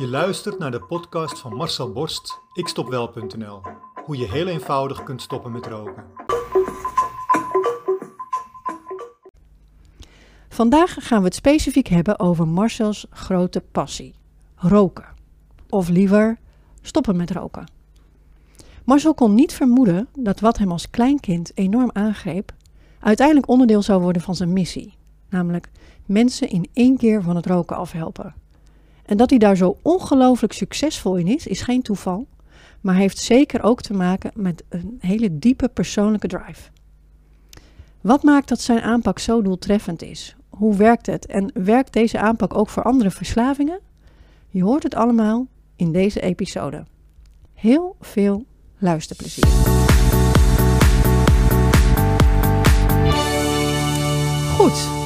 Je luistert naar de podcast van Marcel Borst, ikstopwel.nl. Hoe je heel eenvoudig kunt stoppen met roken. Vandaag gaan we het specifiek hebben over Marcel's grote passie: roken. Of liever, stoppen met roken. Marcel kon niet vermoeden dat wat hem als kleinkind enorm aangreep, uiteindelijk onderdeel zou worden van zijn missie. Namelijk mensen in één keer van het roken afhelpen. En dat hij daar zo ongelooflijk succesvol in is, is geen toeval, maar heeft zeker ook te maken met een hele diepe persoonlijke drive. Wat maakt dat zijn aanpak zo doeltreffend is? Hoe werkt het? En werkt deze aanpak ook voor andere verslavingen? Je hoort het allemaal in deze episode. Heel veel luisterplezier. Goed,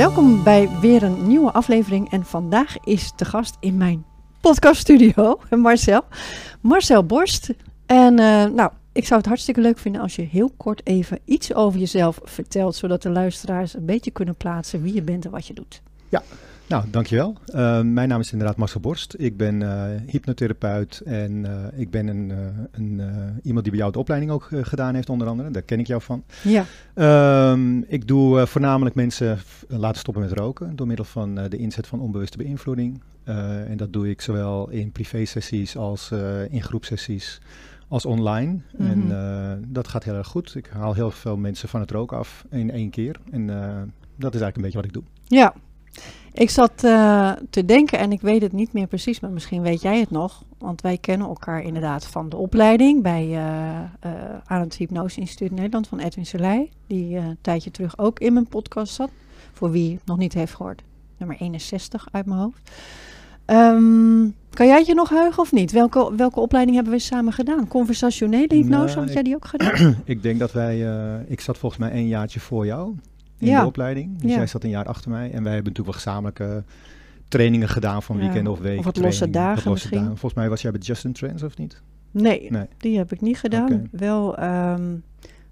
welkom bij weer een nieuwe aflevering. En vandaag is de gast in mijn podcaststudio, Marcel. Marcel Borst. En uh, nou, ik zou het hartstikke leuk vinden als je heel kort even iets over jezelf vertelt, zodat de luisteraars een beetje kunnen plaatsen wie je bent en wat je doet. Ja, nou, dankjewel. Uh, mijn naam is inderdaad Marcel Borst. Ik ben uh, hypnotherapeut en uh, ik ben een, een iemand die bij jou de opleiding ook gedaan heeft, onder andere. Daar ken ik jou van. Ja. Um, ik doe voornamelijk mensen laten stoppen met roken door middel van de inzet van onbewuste beïnvloeding. en dat doe ik zowel in privé-sessies als in groepsessies als online. Mm -hmm. En dat gaat heel erg goed. Ik haal heel veel mensen van het roken af in één keer. En dat is eigenlijk een beetje wat ik doe. Ja, ik zat uh, te denken, en ik weet het niet meer precies, maar misschien weet jij het nog. Want wij kennen elkaar inderdaad van de opleiding bij, uh, uh, aan het Hypnose Instituut Nederland van Edwin Selei. Die een tijdje terug ook in mijn podcast zat. Voor wie het nog niet heeft gehoord. Nummer 61 uit mijn hoofd. Um, kan jij het je nog heugen of niet? Welke, welke opleiding hebben we samen gedaan? Conversationele hypnose, nou, had jij die ook gedaan? ik denk dat wij, ik zat volgens mij een jaartje voor jou in ja. de opleiding. Dus ja. jij zat een jaar achter mij. En wij hebben natuurlijk wel gezamenlijke trainingen gedaan van weekenden ja. of weken. Of wat losse dagen wat losse misschien. Dagen. Volgens mij was jij bij Justin Trends of niet? Nee, nee. die heb ik niet gedaan. Okay. Wel, um,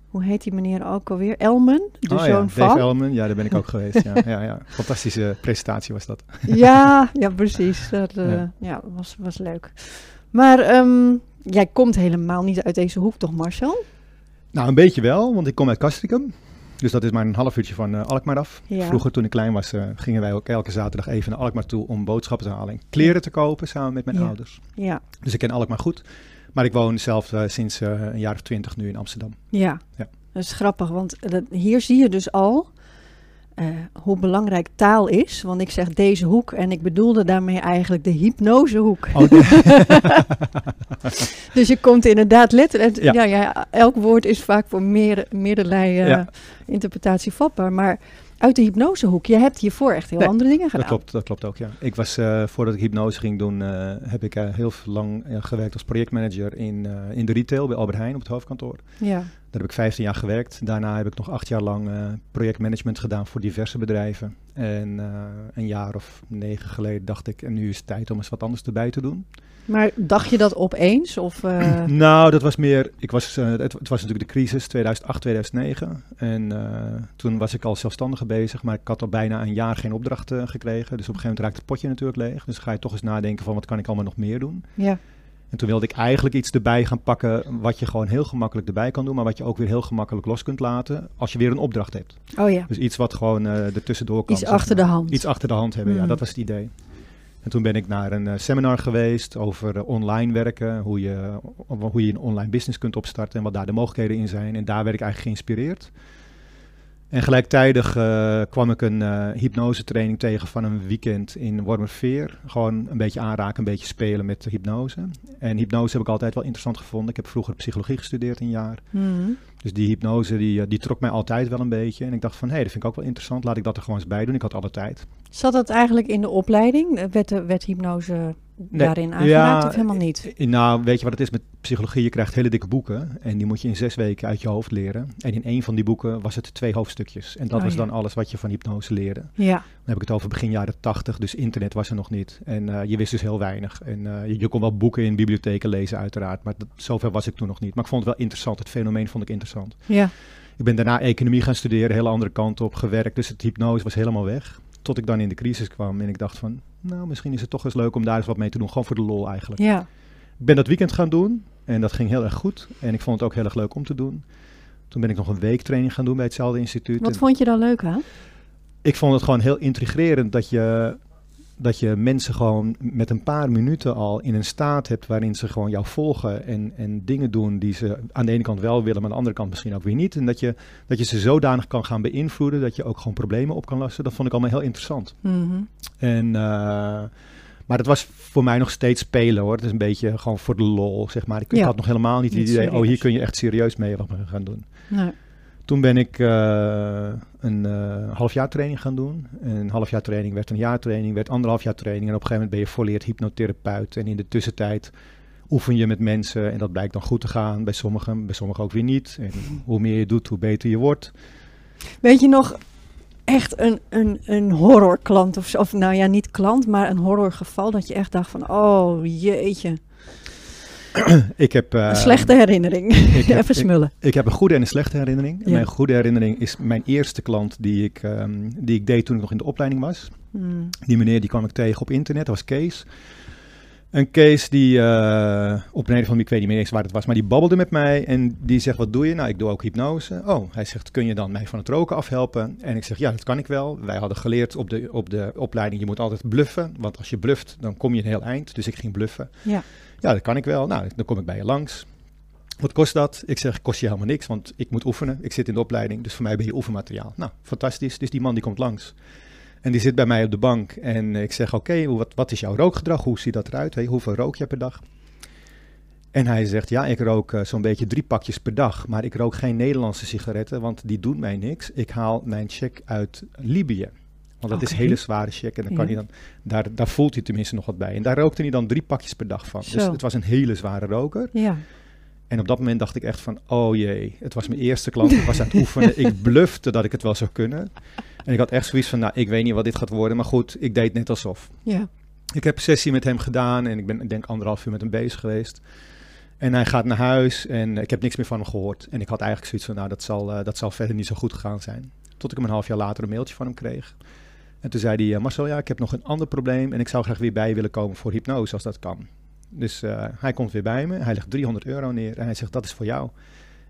hoe heet die meneer ook alweer? Elmen, de oh, zoon ja, van. Dave Elmen, ja, daar ben ik ook geweest. Ja, ja, ja. Fantastische presentatie was dat. ja, ja, precies. Dat uh, ja. ja. was, was leuk. Maar um, jij komt helemaal niet uit deze hoek, toch Marcel? Nou, een beetje wel, want ik kom uit Castricum. Dus dat is maar een half uurtje van uh, Alkmaar af. Ja. Vroeger, toen ik klein was, uh, gingen wij ook elke zaterdag even naar Alkmaar toe om boodschappen te halen en kleren te kopen samen met mijn ja. ouders. Ja. Dus ik ken Alkmaar goed. Maar ik woon zelf uh, sinds een jaar of twintig nu in Amsterdam. Ja, ja. dat is grappig, want dat, hier zie je dus al uh, hoe belangrijk taal is. Want ik zeg deze hoek en ik bedoelde daarmee eigenlijk de hypnosehoek. Oh, dus je komt inderdaad letterlijk. Ja. Ja, ja, elk woord is vaak voor meer, meerderlei uh, ja. interpretatie vatbaar. Maar uit de hypnosehoek, je hebt hiervoor echt heel nee, andere dingen gedaan. Dat klopt, dat klopt ook, ja. Ik was, uh, voordat ik hypnose ging doen, uh, heb ik uh, heel lang gewerkt als projectmanager in, in de retail bij Albert Heijn op het hoofdkantoor. Ja. Daar heb ik 15 jaar gewerkt. Daarna heb ik nog acht jaar lang projectmanagement gedaan voor diverse bedrijven. En een jaar of negen geleden dacht ik, en nu is het tijd om eens wat anders erbij te doen. Maar dacht je dat opeens? Of, uh... nou, dat was meer. Ik was, uh, het, het, was natuurlijk de crisis 2008, 2009. En uh, toen was ik al zelfstandige bezig, maar ik had al bijna een jaar geen opdracht gekregen. Dus op een gegeven moment raakt het potje natuurlijk leeg. Dus ga je toch eens nadenken van wat kan ik allemaal nog meer doen. Ja. En toen wilde ik eigenlijk iets erbij gaan pakken wat je gewoon heel gemakkelijk erbij kan doen, maar wat je ook weer heel gemakkelijk los kunt laten als je weer een opdracht hebt. Oh ja. Dus iets wat gewoon er tussendoor kan. Iets achter de hand. Iets achter de hand hebben, mm. ja, dat was het idee. En toen ben ik naar een uh, seminar geweest over uh, online werken, hoe je, hoe je een online business kunt opstarten en wat daar de mogelijkheden in zijn. En daar werd ik eigenlijk geïnspireerd. En gelijktijdig uh, kwam ik een uh, hypnose training tegen van een weekend in Wormerveer. Gewoon een beetje aanraken, een beetje spelen met hypnose. En hypnose heb ik altijd wel interessant gevonden. Ik heb vroeger psychologie gestudeerd een jaar. Mm. Dus die hypnose die, die trok mij altijd wel een beetje. En ik dacht van, hé, hey, dat vind ik ook wel interessant. Laat ik dat er gewoon eens bij doen. Ik had alle tijd. Zat dat eigenlijk in de opleiding? Werd, werd hypnose nee, daarin aangeraakt ja, of helemaal niet? Nou, weet je wat het is met psychologie? Je krijgt hele dikke boeken en die moet je in zes weken uit je hoofd leren. En in één van die boeken was het twee hoofdstukjes. En dat Oh, was ja. dan alles wat je van hypnose leerde. Ja, Dan heb ik het over begin jaren tachtig, dus internet was er nog niet. En eh, je wist dus heel weinig. En eh, je, je kon wel boeken in bibliotheken lezen uiteraard, maar dat, zover was ik toen nog niet. Maar ik vond het wel interessant, het fenomeen vond ik interessant. ja, Ik ben daarna economie gaan studeren, hele andere kant op gewerkt. Dus het hypnose was helemaal weg. Tot ik dan in de crisis kwam en ik dacht van, nou, misschien is het toch eens leuk om daar eens wat mee te doen. Gewoon voor de lol eigenlijk. Ja. Ik ben dat weekend gaan doen en dat ging heel erg goed. En ik vond het ook heel erg leuk om te doen. Toen ben ik nog een week training gaan doen bij hetzelfde instituut. Wat En vond je daar leuk aan? ik vond het gewoon heel intrigerend dat je, dat je mensen gewoon met een paar minuten al in een staat hebt waarin ze gewoon jou volgen en, en dingen doen die ze aan de ene kant wel willen, maar aan de andere kant misschien ook weer niet. En dat je, dat je ze zodanig kan gaan beïnvloeden dat je ook gewoon problemen op kan lossen. Dat vond ik allemaal heel interessant. Mhm. En, uh, maar dat was voor mij nog steeds spelen hoor. Het is een beetje gewoon voor de lol, zeg maar. Ik, ik Ja. had nog helemaal niet het idee, oh hier kun je echt serieus mee wat we gaan doen. Nee. Toen ben ik eh, een eh half jaar training gaan doen. En een half jaar training werd een jaar training, werd anderhalf jaar training. En op een gegeven moment ben je volleerd hypnotherapeut. En in de tussentijd oefen je met mensen en dat blijkt dan goed te gaan. Bij sommigen, bij sommigen ook weer niet. En hoe meer je doet, hoe beter je wordt. Weet je nog echt een, een, een horrorklant of? Of nou ja, niet klant, maar een horrorgeval dat je echt dacht van, oh jeetje, Ik heb, een slechte herinnering. ik heb- Even smullen. Ik heb een goede en een slechte herinnering. Ja. Mijn goede herinnering is mijn eerste klant die ik, ehm, die ik deed toen ik nog in de opleiding was. Hmm. Die meneer die kwam ik tegen op internet, dat was Kees. Een Kees die eh, op een of andere ik weet niet meer eens waar het was, maar die babbelde met mij en die zegt, wat doe je? Nou, ik doe ook hypnose. Oh, hij zegt, kun je dan mij van het roken afhelpen? En ik zeg, ja, dat kan ik wel. Wij hadden geleerd op de, op de opleiding, je moet altijd bluffen, want als je bluft, dan kom je een heel eind. Dus ik ging bluffen. Ja. Ja, dat kan ik wel. Nou, dan kom ik bij je langs. Wat kost dat? Ik zeg, kost je helemaal niks, want ik moet oefenen. Ik zit in de opleiding, dus voor mij ben je oefenmateriaal. Nou, fantastisch. Dus die man die komt langs. En die zit bij mij op de bank en ik zeg, oké, wat, wat is jouw rookgedrag? Hoe ziet dat eruit? Hey, hoeveel rook je per dag? En hij zegt, ja, ik rook eh, zo'n beetje drie pakjes per dag, maar ik rook geen Nederlandse sigaretten, want die doen mij niks. Ik haal mijn check uit Libië. Want dat is hele zware check en dan kan Ja. hij dan, daar, daar voelt hij tenminste nog wat bij. En daar rookte hij dan drie pakjes per dag van. Dus het was een hele zware roker. Ja. En op dat moment dacht ik echt van, oh jee, het was mijn eerste klant, ik was aan het oefenen, ik blufte dat ik het wel zou kunnen. En ik had echt zoiets van, nou, ik weet niet wat dit gaat worden, maar goed, ik deed net alsof. Ja. Ik heb een sessie met hem gedaan en ik ben, ik denk, anderhalf uur met hem bezig geweest. En hij gaat naar huis en ik heb niks meer van hem gehoord. En ik had eigenlijk zoiets van, nou, dat zal, eh, dat zal verder niet zo goed gegaan zijn. Tot ik hem een half jaar later een mailtje van hem kreeg. En toen zei hij, eh, Marcel, ja, ik heb nog een ander probleem en ik zou graag weer bij willen komen voor hypnose als dat kan. Dus eh, hij komt weer bij me, hij legt 300 euro neer en hij zegt, dat is voor jou.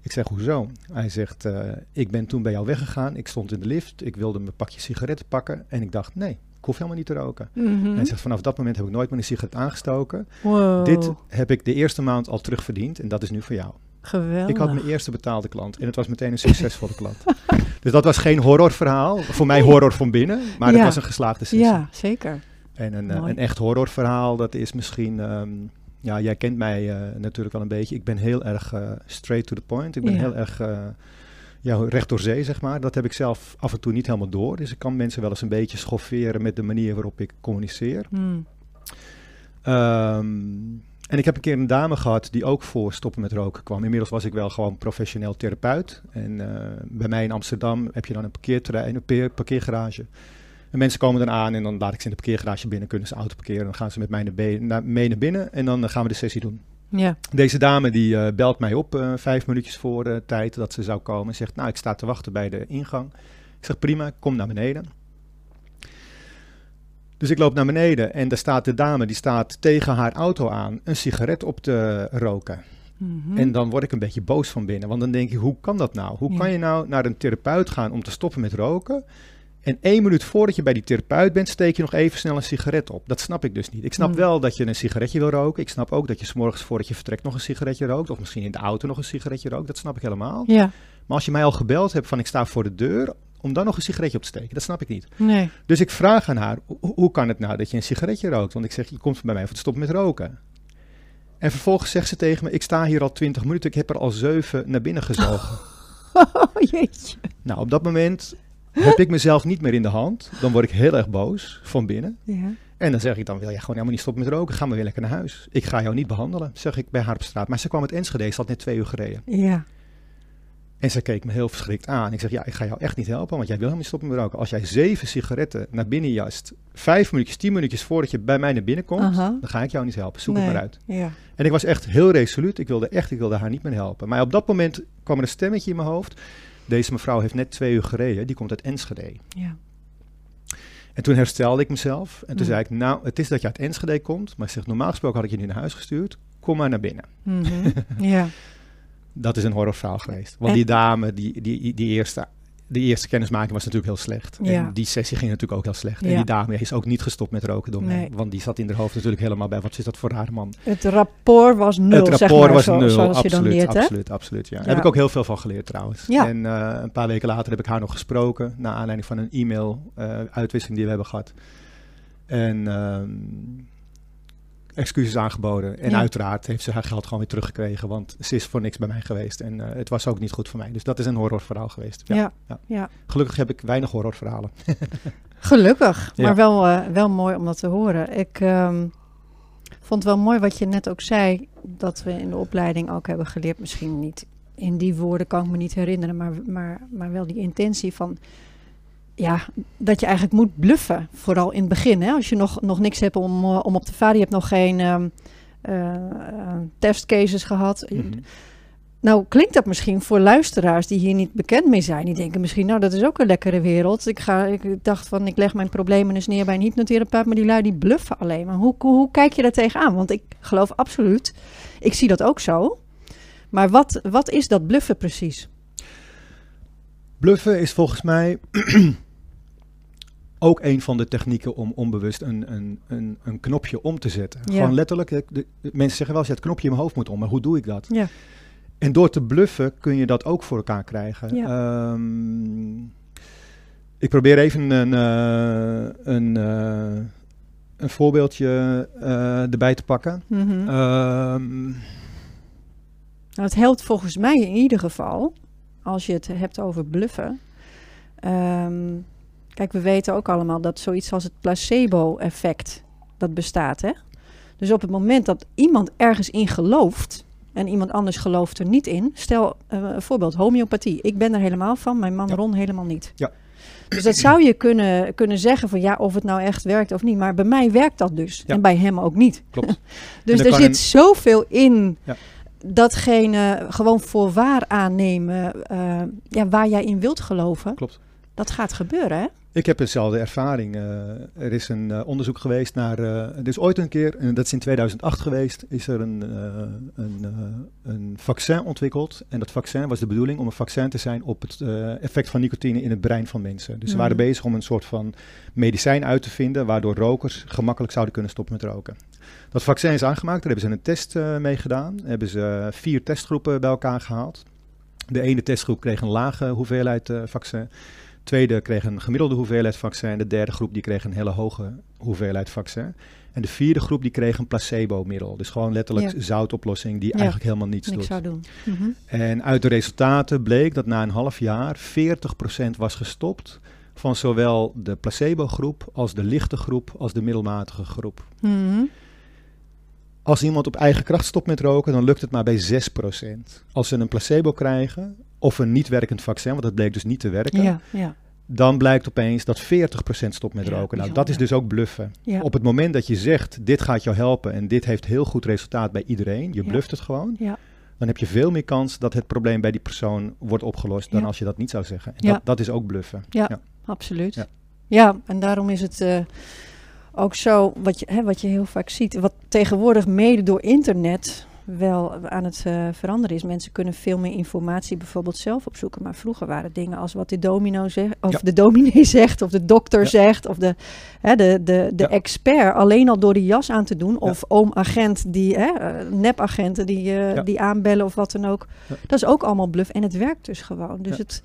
Ik zeg, hoezo? Hij zegt, eh, ik ben toen bij jou weggegaan, ik stond in de lift, ik wilde mijn pakje sigaretten pakken en ik dacht, nee, ik hoef helemaal niet te roken. Mhm. Hij zegt, vanaf dat moment heb ik nooit meer een sigaret aangestoken. Wow. Dit heb ik de eerste maand al terugverdiend en dat is nu voor jou. Geweldig. Ik had mijn eerste betaalde klant en het was meteen een succesvolle klant. Dus dat was geen horrorverhaal. Voor mij horror van binnen, maar Ja. het was een geslaagde sessie. Ja, zeker. En een, eh, een echt horrorverhaal, dat is misschien... ehm, ja, jij kent mij eh, natuurlijk al een beetje. Ik ben heel erg eh, straight to the point. Ik ben Ja. heel erg ja, recht door zee, zeg maar. Dat heb ik zelf af en toe niet helemaal door. Dus ik kan mensen wel eens een beetje schofferen met de manier waarop ik communiceer. Hmm. Ehm, en ik heb een keer een dame gehad die ook voor stoppen met roken kwam. Inmiddels was ik wel gewoon professioneel therapeut. En eh, bij mij in Amsterdam heb je dan een parkeerterrein, een parkeergarage. En mensen komen dan aan en dan laat ik ze in de parkeergarage binnen, kunnen ze auto parkeren. Dan gaan ze met mij naar mee naar binnen en dan eh, gaan we de sessie doen. Ja. Deze dame die eh, belt mij op vijf minuutjes voor de tijd dat ze zou komen. En zegt, nou ik sta te wachten bij de ingang. Ik zeg prima, kom naar beneden. Dus ik loop naar beneden en daar staat de dame, die staat tegen haar auto aan een sigaret op te roken. Mhm. En dan word ik een beetje boos van binnen, want dan denk ik, hoe kan dat nou? Hoe Ja. kan je nou naar een therapeut gaan om te stoppen met roken? En één minuut voordat je bij die therapeut bent, steek je nog even snel een sigaret op. Dat snap ik dus niet. Ik snap wel dat je een sigaretje wil roken. Ik snap ook dat je s'morgens voordat je vertrekt nog een sigaretje rookt. Of misschien in de auto nog een sigaretje rookt. Dat snap ik helemaal. Ja. Maar als je mij al gebeld hebt van ik sta voor de deur, om dan nog een sigaretje op te steken, dat snap ik niet. Nee. Dus ik vraag aan haar, "Ho- hoe kan het nou dat je een sigaretje rookt? Want ik zeg, je komt bij mij voor te stoppen met roken. En vervolgens zegt ze tegen me, ik sta hier al twintig minuten, ik heb er al zeven naar binnen gezogen. Oh jeetje. Nou, op dat moment heb ik mezelf niet meer in de hand. Dan word ik heel erg boos van binnen. Ja. En dan zeg ik, dan wil jij gewoon helemaal niet stoppen met roken. Ga maar weer lekker naar huis. Ik ga jou niet behandelen, zeg ik bij haar op straat. Maar ze kwam uit Enschede, ze had net twee uur gereden. Ja. En ze keek me heel verschrikt aan. Ik zeg, ja, ik ga jou echt niet helpen, want jij wil helemaal niet stoppen met roken. Als jij zeven sigaretten naar binnen jast, vijf minuutjes, tien minuutjes voordat je bij mij naar binnen komt, dan ga ik jou niet helpen. Zoek Nee. het maar uit. Ja. En ik was echt heel resoluut. Ik wilde echt, ik wilde haar niet meer helpen. Maar op dat moment kwam er een stemmetje in mijn hoofd. Deze mevrouw heeft net twee uur gereden, die komt uit Enschede. Ja. En toen herstelde ik mezelf. En toen Mm. zei ik, nou, het is dat je uit Enschede komt. Maar ik zeg, normaal gesproken had ik je nu naar huis gestuurd. Kom maar naar binnen. Mhm. ja. Dat is een horrorverhaal geweest. Want En- die dame, die, die, die, eerste, die eerste kennismaking was natuurlijk heel slecht. Ja. En die sessie ging natuurlijk ook heel slecht. En die dame is ook niet gestopt met roken door mij. Nee. Want die zat in haar hoofd natuurlijk helemaal bij. Wat is dat voor haar man? Het rapport was nul, het zeg rapport maar, was zo- nul, je absoluut, dan leert, hè? absoluut, absoluut. Ja. Daar Ja. heb ik ook heel veel van geleerd trouwens. En eh, een paar weken later heb ik haar nog gesproken, naar aanleiding van een e-mail-uitwisseling die we hebben gehad. En ehm, excuses aangeboden. En Ja. uiteraard heeft ze haar geld gewoon weer teruggekregen, want ze is voor niks bij mij geweest. En eh, het was ook niet goed voor mij. Dus dat is een horrorverhaal geweest. Ja. Ja. Ja. Ja. Gelukkig heb ik weinig horrorverhalen. Gelukkig, maar wel, eh, wel mooi om dat te horen. Ik ehm, vond het wel mooi wat je net ook zei, dat we in de opleiding ook hebben geleerd, misschien niet in die woorden kan ik me niet herinneren, maar, maar, maar wel die intentie van, ja, dat je eigenlijk moet bluffen, vooral in het begin. Hè? Als je nog, nog niks hebt om, eh, om op te varen, je hebt nog geen ehm, eh, eh, testcases gehad. Mhm. Nou, klinkt dat misschien voor luisteraars die hier niet bekend mee zijn. Die denken misschien, nou, dat is ook een lekkere wereld. Ik, ga, ik dacht van, ik leg mijn problemen eens neer bij een hypnotherapeut. Maar die lui, die bluffen alleen. Maar hoe, hoe, hoe kijk je daar tegenaan? Want ik geloof absoluut, ik zie dat ook zo. Maar wat, wat is dat bluffen precies? Bluffen is volgens mij ook een van de technieken om onbewust een, een, een, een knopje om te zetten. Ja. Gewoon letterlijk, de, de- mensen zeggen wel eens, ja, het knopje in mijn hoofd moet om, maar hoe doe ik dat? Ja. En door te bluffen kun je dat ook voor elkaar krijgen. Ja. Ehm, ik probeer even een, eh, een, eh, een voorbeeldje eh, erbij te pakken. Mhm. Ehm, Nou, het helpt volgens mij in ieder geval, als je het hebt over bluffen. Ehm, kijk, we weten ook allemaal dat zoiets als het placebo-effect, dat bestaat, hè? Dus op het moment dat iemand ergens in gelooft en iemand anders gelooft er niet in, stel eh, een voorbeeld, homeopathie. Ik ben er helemaal van, mijn man Ja. Ron helemaal niet. Ja. Dus dat zou je kunnen, kunnen zeggen van ja, of het nou echt werkt of niet. Maar bij mij werkt dat dus. Ja. En bij hem ook niet. klopt. Dus er zit een- zoveel in Ja. datgene gewoon voor waar aannemen eh, ja, waar jij in wilt geloven. Klopt. Dat gaat gebeuren, hè? Ik heb dezelfde ervaring. Eh, er is een eh, onderzoek geweest naar. er is ooit een keer, en dat is in 2008 geweest, is er een, een, een vaccin ontwikkeld. En dat vaccin was de bedoeling om een vaccin te zijn op het effect van nicotine in het brein van mensen. Dus ze waren Mhm. bezig om een soort van medicijn uit te vinden waardoor rokers gemakkelijk zouden kunnen stoppen met roken. Dat vaccin is aangemaakt, daar hebben ze een test mee gedaan. Daar hebben ze vier testgroepen bij elkaar gehaald. De ene testgroep kreeg een lage hoeveelheid vaccin. De tweede kreeg een gemiddelde hoeveelheid vaccin. De derde groep die kreeg een hele hoge hoeveelheid vaccin. En de vierde groep die kreeg een placebo-middel. Dus gewoon letterlijk Ja. zoutoplossing die Ja, eigenlijk helemaal niets Niks doet. zou doen. Mhm. En uit de resultaten bleek dat na een half jaar 40% was gestopt van zowel de placebo-groep als de lichte groep als de middelmatige groep. Mhm. Als iemand op eigen kracht stopt met roken, dan lukt het maar bij 6%. Als ze een placebo krijgen of een niet werkend vaccin, want dat bleek dus niet te werken, Ja, ja, dan blijkt opeens dat 40% stopt met Ja, roken. Nou, dat is dus ook bluffen. Op het moment dat je zegt, dit gaat jou helpen en dit heeft heel goed resultaat bij iedereen, je bluft het gewoon, Ja. dan heb je veel meer kans dat het probleem bij die persoon wordt opgelost dan als je dat niet zou zeggen. En dat, dat is ook bluffen. Ja. Absoluut. Ja. Ja, en daarom is het eh, ook zo, wat je, hè, wat je heel vaak ziet, wat tegenwoordig mede door internet wel aan het eh, veranderen is. Mensen kunnen veel meer informatie bijvoorbeeld zelf opzoeken. Maar vroeger waren dingen als wat de domino zegt, of Ja. de dominee zegt, of de dokter Ja. zegt, of de, hè, de, de, de Ja. expert alleen al door die jas aan te doen. Of oom-agent, die, hè, eh, nepagenten die, eh, die aanbellen of wat dan ook. Dat is ook allemaal bluff en het werkt dus gewoon. Dus het,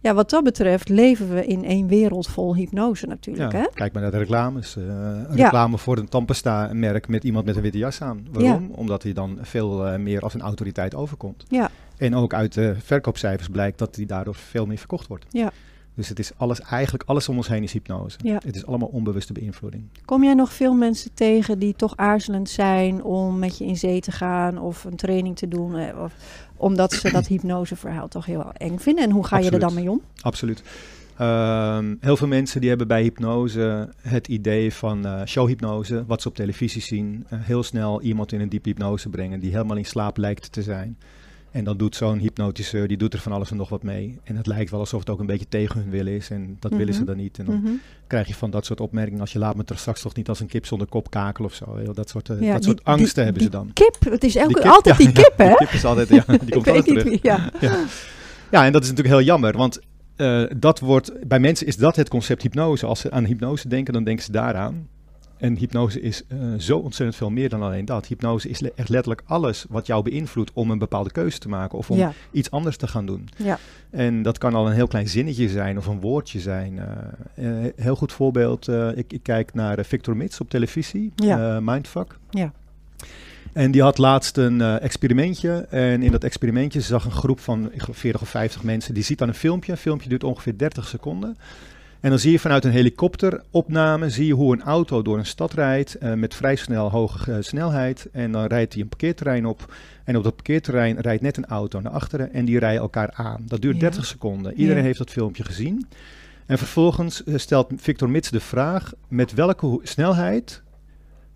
ja, wat dat betreft leven we in één wereld vol hypnose natuurlijk. Ja, Hè? Kijk maar naar de reclames. Eh, een Ja. reclame voor een tandpasta-merk met iemand met een witte jas aan. Waarom? Omdat hij dan veel eh, meer als een autoriteit overkomt. Ja. En ook uit de verkoopcijfers blijkt dat hij daardoor veel meer verkocht wordt. Ja. Dus het is alles, eigenlijk alles om ons heen is hypnose. Ja. Het is allemaal onbewuste beïnvloeding. Kom jij nog veel mensen tegen die toch aarzelend zijn om met je in zee te gaan of een training te doen? eh, Of, omdat ze dat hypnoseverhaal toch heel eng vinden. En hoe ga je er dan mee om? Absoluut. Ehm, heel veel mensen die hebben bij hypnose het idee van eh, showhypnose, wat ze op televisie zien, eh, heel snel iemand in een diepe hypnose brengen die helemaal in slaap lijkt te zijn. En dan doet zo'n hypnotiseur, die doet er van alles en nog wat mee. En het lijkt wel alsof het ook een beetje tegen hun wil is. En dat willen ze Mhm. dan niet. En dan Mhm. krijg je van dat soort opmerkingen als je laat me er straks toch niet als een kip zonder kop kakelen of zo. Dat soort, eh, Ja, dat die- soort angsten die- hebben ze dan. Kip, het is elke, kip, altijd ja, die ja, kip, hè? Die kip is altijd, ja, die komt altijd terug. ja. Ja. ja, en dat is natuurlijk heel jammer, want eh, dat wordt, bij mensen is dat het concept hypnose. Als ze aan hypnose denken, dan denken ze daaraan. En hypnose is eh, zo ontzettend veel meer dan alleen dat. Hypnose is le- echt letterlijk alles wat jou beïnvloedt om een bepaalde keuze te maken of om Ja, iets anders te gaan doen. ja. En dat kan al een heel klein zinnetje zijn of een woordje zijn. Eh, heel goed voorbeeld, ik, ik kijk naar Victor Mits op televisie, Ja. Mindfuck. Ja. En die had laatst een experimentje. En in dat experimentje zag een groep van ik geloof 40 of 50 mensen. Die ziet dan een filmpje. Een filmpje duurt ongeveer 30 seconden. En dan zie je vanuit een helikopteropname zie je hoe een auto door een stad rijdt eh, met vrij snel hoge eh, snelheid. En dan rijdt hij een parkeerterrein op. En op dat parkeerterrein rijdt net een auto naar achteren en die rijden elkaar aan. Dat duurt Ja. 30 seconden. Iedereen Ja. heeft dat filmpje gezien. En vervolgens eh, stelt Victor Mits de vraag: met welke snelheid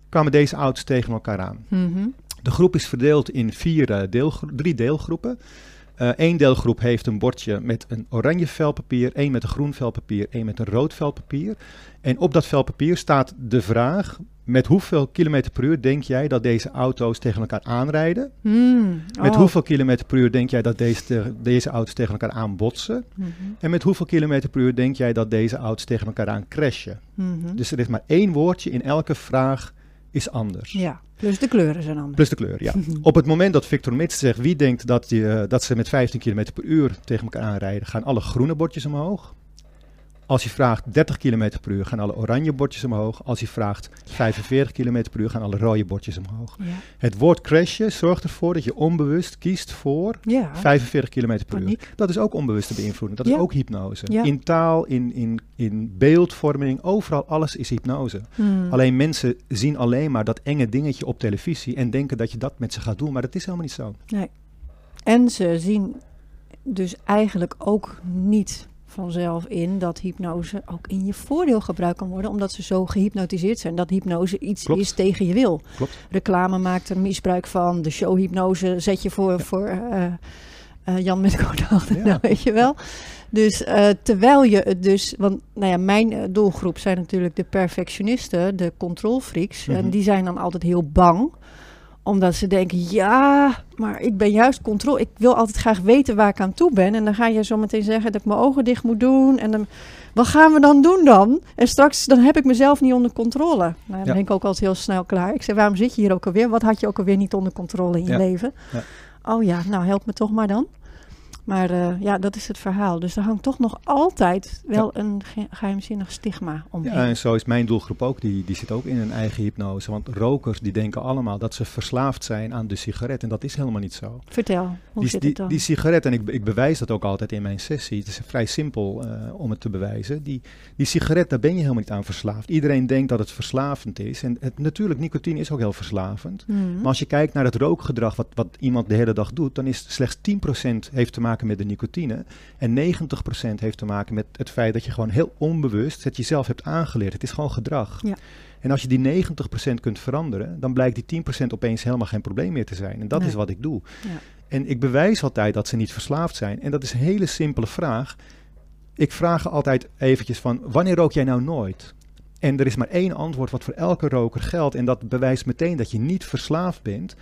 kwamen deze auto's tegen elkaar aan? Mhm. De groep is verdeeld in vier, drie deelgroepen. Eén deelgroep heeft een bordje met een oranje vel papier, één met een groen vel papier, één met een rood vel papier. En op dat vel papier staat de vraag: met hoeveel kilometer per uur denk jij dat deze auto's tegen elkaar aanrijden? Mm. Met Oh. hoeveel kilometer per uur denk jij dat deze, deze auto's tegen elkaar aanbotsen? Mhm. En met hoeveel kilometer per uur denk jij dat deze auto's tegen elkaar aan crashen? Mhm. Dus er is maar één woordje in elke vraag is anders. Ja, plus de kleuren zijn anders. Plus de kleur, ja. Op het moment dat Victor Mits zegt wie denkt dat, die, eh, dat ze met 15 km per uur tegen elkaar aanrijden, gaan alle groene bordjes omhoog. Als je vraagt 30 km per uur, gaan alle oranje bordjes omhoog. Als je vraagt 45 km per uur, gaan alle rode bordjes omhoog. Ja. Het woord crashen zorgt ervoor dat je onbewust kiest voor ja. 45 km per uur. Dat is ook onbewuste beïnvloeding. Dat Ja. is ook hypnose. In taal, in, in, in beeldvorming, overal alles is hypnose. Mm. Alleen mensen zien alleen maar dat enge dingetje op televisie en denken dat je dat met ze gaat doen, maar dat is helemaal niet zo. En ze zien dus eigenlijk ook niet vanzelf in dat hypnose ook in je voordeel gebruikt kan worden, omdat ze zo gehypnotiseerd zijn dat hypnose iets Klopt. is tegen je wil. Klopt. Reclame maakt er misbruik van, de showhypnose zet je voor, voor eh, eh, Jan met Ja. nou, weet je wel. Dus eh, terwijl je het dus, want nou ja, mijn eh, doelgroep zijn natuurlijk de perfectionisten, de controlfreaks, Mhm. en die zijn dan altijd heel bang omdat ze denken, ja, maar ik ben juist controle. Ik wil altijd graag weten waar ik aan toe ben. En dan ga je zo meteen zeggen dat ik mijn ogen dicht moet doen. En dan, wat gaan we dan doen dan? En straks, dan heb ik mezelf niet onder controle. Nou, dan Ja. ben ik ook altijd heel snel klaar. Ik zeg, waarom zit je hier ook alweer? Wat had je ook alweer niet onder controle in je Ja. leven? Ja. Oh ja, nou help me toch maar dan. Maar eh, ja, dat is het verhaal. Dus er hangt toch nog altijd wel een ge- geheimzinnig stigma omheen. Ja, en zo is mijn doelgroep ook. Die, die zit ook in een eigen hypnose. Want rokers die denken allemaal dat ze verslaafd zijn aan de sigaret. En dat is helemaal niet zo. Vertel, hoe die, zit die, het dan? die sigaret, en ik, ik bewijs dat ook altijd in mijn sessie. Het is vrij simpel eh, om het te bewijzen. Die, die sigaret, daar ben je helemaal niet aan verslaafd. Iedereen denkt dat het verslavend is. En het, natuurlijk, nicotine is ook heel verslavend. Mhm. Maar als je kijkt naar het rookgedrag wat, wat iemand de hele dag doet, dan is slechts 10% heeft te maken met de nicotine. En 90% heeft te maken met het feit dat je gewoon heel onbewust het jezelf hebt aangeleerd. Het is gewoon gedrag. Ja. En als je die 90% kunt veranderen, dan blijkt die 10% opeens helemaal geen probleem meer te zijn. En dat Nee. is wat ik doe. Ja. En ik bewijs altijd dat ze niet verslaafd zijn. En dat is een hele simpele vraag. Ik vraag altijd eventjes van, wanneer rook jij nou nooit? En er is maar één antwoord wat voor elke roker geldt. En dat bewijst meteen dat je niet verslaafd bent.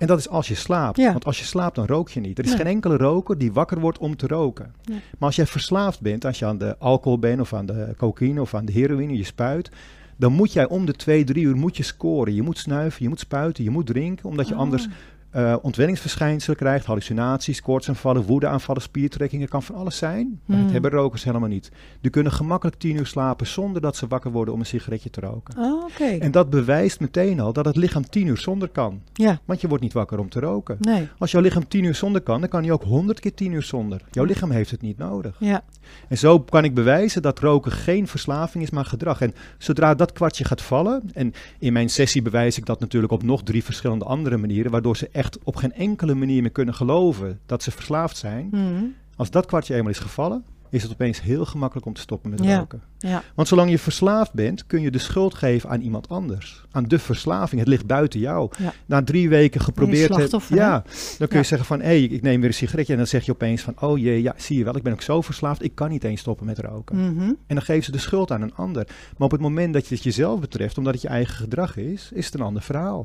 En dat is als je slaapt. Ja. Want als je slaapt, dan rook je niet. Er is Nee. geen enkele roker die wakker wordt om te roken. Maar als jij verslaafd bent, als je aan de alcohol bent of aan de cocaïne of aan de heroïne, je spuit, dan moet jij om de twee, drie uur moet je scoren. Je moet snuiven, je moet spuiten, je moet drinken, omdat je Oh. anders eh ontwenningsverschijnselen krijgt, hallucinaties, koortsaanvallen, woedeaanvallen, spiertrekkingen, kan van alles zijn. Maar Hmm. dat hebben rokers helemaal niet. Die kunnen gemakkelijk tien uur slapen zonder dat ze wakker worden om een sigaretje te roken. Oh, oké. En dat bewijst meteen al dat het lichaam tien uur zonder kan. Ja, Want je wordt niet wakker om te roken. nee. Als jouw lichaam tien uur zonder kan, dan kan hij ook honderd keer tien uur zonder. Jouw lichaam heeft het niet nodig. Ja, En zo kan ik bewijzen dat roken geen verslaving is, maar gedrag. En zodra dat kwartje gaat vallen, en in mijn sessie bewijs ik dat natuurlijk op nog drie verschillende andere manieren, waardoor ze echt op geen enkele manier meer kunnen geloven dat ze verslaafd zijn. Mhm. Als dat kwartje eenmaal is gevallen, is het opeens heel gemakkelijk om te stoppen met Ja. roken. Ja. Want zolang je verslaafd bent, kun je de schuld geven aan iemand anders. Aan de verslaving. Het ligt buiten jou. Ja. Na drie weken geprobeerd ja, dan kun je zeggen van, hé, hey, ik neem weer een sigaretje. En dan zeg je opeens van, oh jee, ja, zie je wel, ik ben ook zo verslaafd. Ik kan niet eens stoppen met roken. Mhm. En dan geven ze de schuld aan een ander. Maar op het moment dat je het jezelf betreft, omdat het je eigen gedrag is, is het een ander verhaal.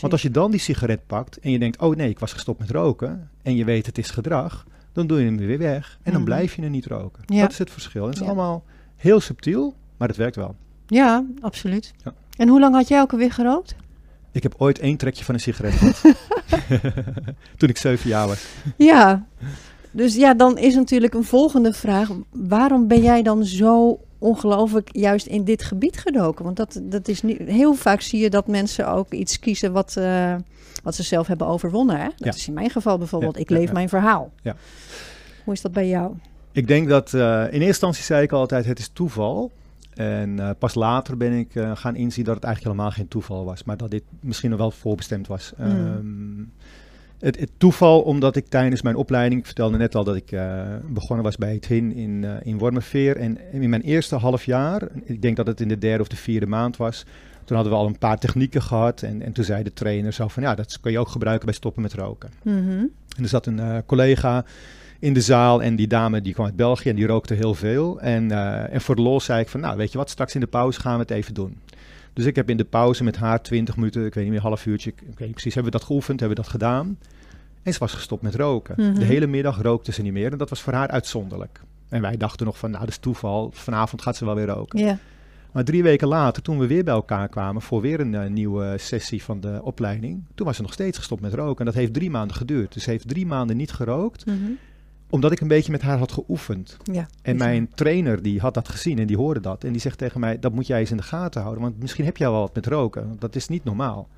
Want als je dan die sigaret pakt en je denkt, oh nee, ik was gestopt met roken. En je weet het is gedrag, dan doe je hem weer weg. En dan Mhm. blijf je er niet roken. Ja. Dat is het verschil. Het is Ja. allemaal heel subtiel, maar het werkt wel. Ja, absoluut. Ja. En hoe lang had jij ook alweer gerookt? Ik heb ooit één trekje van een sigaret gehad. Toen ik zeven jaar was. Ja, dus ja, dan is natuurlijk een volgende vraag. Waarom ben jij dan zo ongelooflijk juist in dit gebied gedoken? Want dat, dat is niet, heel vaak zie je dat mensen ook iets kiezen wat, eh, wat ze zelf hebben overwonnen. Hè? Dat Ja. is in mijn geval bijvoorbeeld, Ja, ik leef ja. mijn verhaal. Ja. Hoe is dat bij jou? Ik denk dat eh, in eerste instantie zei ik altijd, het is toeval. En eh, pas later ben ik gaan inzien dat het eigenlijk helemaal geen toeval was. Maar dat dit misschien nog wel voorbestemd was. Mm. Ehm, het, het toeval omdat ik tijdens mijn opleiding, ik vertelde net al dat ik eh, begonnen was bij het HIN in, eh in Wormerveer. En in mijn eerste half jaar, ik denk dat het in de derde of de vierde maand was... Toen hadden we al een paar technieken gehad. En, en toen zei de trainer zo van, ja, dat kun je ook gebruiken bij stoppen met roken. Mhm. En er zat een eh, collega in de zaal en die dame die kwam uit België en die rookte heel veel. En, en voor de lol zei ik van, nou weet je wat, straks in de pauze gaan we het even doen. Dus ik heb in de pauze met haar 20 minuten, ik weet niet meer, een half uurtje, ik weet niet precies, hebben we dat geoefend, hebben we dat gedaan. En ze was gestopt met roken. Mhm. De hele middag rookte ze niet meer en dat was voor haar uitzonderlijk. En wij dachten nog van, nou dat is toeval, vanavond gaat ze wel weer roken. Maar drie weken later, toen we weer bij elkaar kwamen voor weer een eh, nieuwe sessie van de opleiding, toen was ze nog steeds gestopt met roken. En dat heeft drie maanden geduurd. Dus ze heeft drie maanden niet gerookt, Mhm. Omdat ik een beetje met haar had geoefend. ja. En mijn trainer die had dat gezien en die hoorde dat. En die zegt tegen mij, dat moet jij eens in de gaten houden. Want misschien heb jij wel wat met roken. Dat is niet normaal.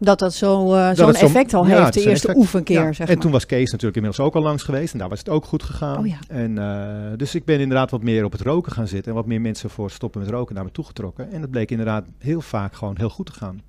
Dat dat zo, eh, zo'n zo- effect al Ja, heeft, de eerste effect. oefenkeer, Ja, zeg en maar. toen was Kees natuurlijk inmiddels ook al langs geweest. En daar was het ook goed gegaan. Oh ja. en, eh, dus ik ben inderdaad wat meer op het roken gaan zitten. En wat meer mensen voor stoppen met roken naar me toegetrokken. En dat bleek inderdaad heel vaak gewoon heel goed te gaan.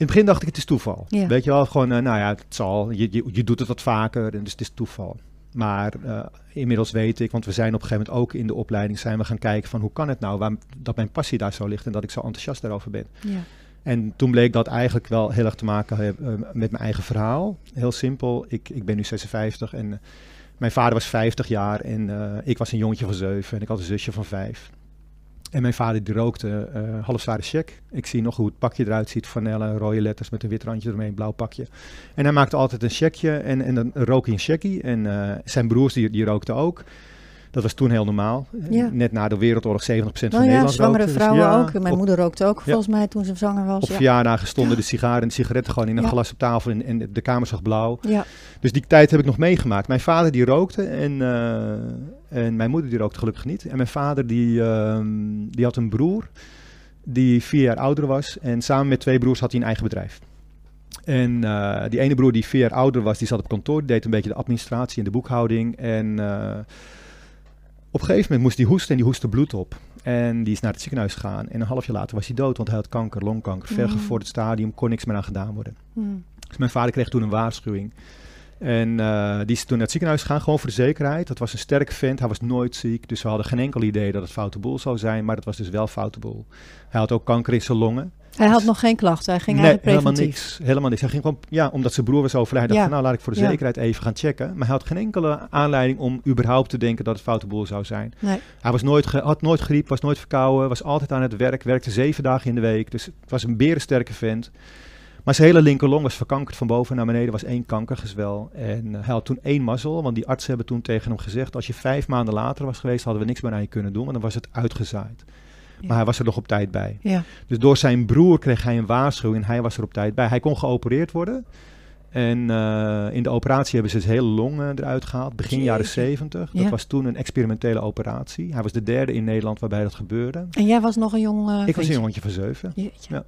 In het begin dacht ik, het is toeval. Ja. Weet je wel, gewoon, eh, nou ja, het zal. Je, je, je doet het wat vaker, en dus het is toeval. Maar eh, inmiddels weet ik, want we zijn op een gegeven moment ook in de opleiding, zijn we gaan kijken van hoe kan het nou waar, dat mijn passie daar zo ligt en dat ik zo enthousiast daarover ben. Ja. En toen bleek dat eigenlijk wel heel erg te maken hebben eh, met mijn eigen verhaal. Heel simpel, ik, ik ben nu 56 en mijn vader was 50 jaar en ik was een jongetje van 7 en ik had een zusje van 5. En mijn vader die rookte eh halfzware check. Ik zie nog hoe het pakje eruit ziet, vanille, rode letters met een wit randje eromheen, blauw pakje. En hij maakte altijd een checkje en, en dan rook hij een checkie. En eh, zijn broers die, die rookten ook. Dat was toen heel normaal. Ja. Net na de Wereldoorlog 70% van Nou ja, Nederland zwangere rookte. Dus vrouwen ja, ook. Mijn op- moeder rookte ook, volgens mij, toen ze zwanger was. op ja. verjaardagen stonden de sigaren en de sigaretten gewoon in een glas op tafel en, en de kamer zag blauw. Ja. Dus die tijd heb ik nog meegemaakt. Mijn vader die rookte en, eh, en mijn moeder die rookte gelukkig niet. En mijn vader die, ehm, die had een broer die vier jaar ouder was. En samen met twee broers had hij een eigen bedrijf. En eh, die ene broer die vier jaar ouder was, die zat op kantoor. Die deed een beetje de administratie en de boekhouding. En eh, op een gegeven moment moest hij hoesten en die hoestte bloed op. En die is naar het ziekenhuis gegaan. En een half jaar later was hij dood, want hij had kanker, longkanker. Ver Mm. voor het stadium, kon niks meer aan gedaan worden. Hm. Dus mijn vader kreeg toen een waarschuwing. En eh, die is toen naar het ziekenhuis gegaan, gewoon voor de zekerheid. Dat was een sterke vent, hij was nooit ziek. Dus we hadden geen enkel idee dat het foute boel zou zijn, maar dat was dus wel foute boel. Hij had ook kanker in zijn longen. Hij had nog geen klachten, hij ging nee, eigenlijk helemaal niks. Helemaal niks. Hij ging gewoon, ja, omdat zijn broer was dacht Ja. van, nou laat ik voor de Ja. zekerheid even gaan checken. Maar hij had geen enkele aanleiding om überhaupt te denken dat het foute boel zou zijn. Nee. Hij was nooit had nooit griep, was nooit verkouden, was altijd aan het werk, werkte zeven dagen in de week. Dus het was een berensterke vent. Maar zijn hele linkerlong was verkankerd van boven naar beneden, was één kankergezwel. En eh, hij had toen één mazzel, want die artsen hebben toen tegen hem gezegd... als je vijf maanden later was geweest, hadden we niks meer aan je kunnen doen, want dan was het uitgezaaid. Ja. Maar hij was er nog op tijd bij. Ja. Dus door zijn broer kreeg hij een waarschuwing en hij was er op tijd bij. Hij kon geopereerd worden. En eh, in de operatie hebben ze zijn hele long eruit gehaald, begin jaren Jeetje. 70. Dat Ja. was toen een experimentele operatie. Hij was de derde in Nederland waarbij dat gebeurde. En jij was nog een jong eh, Ik was een jongetje van zeven. Ja.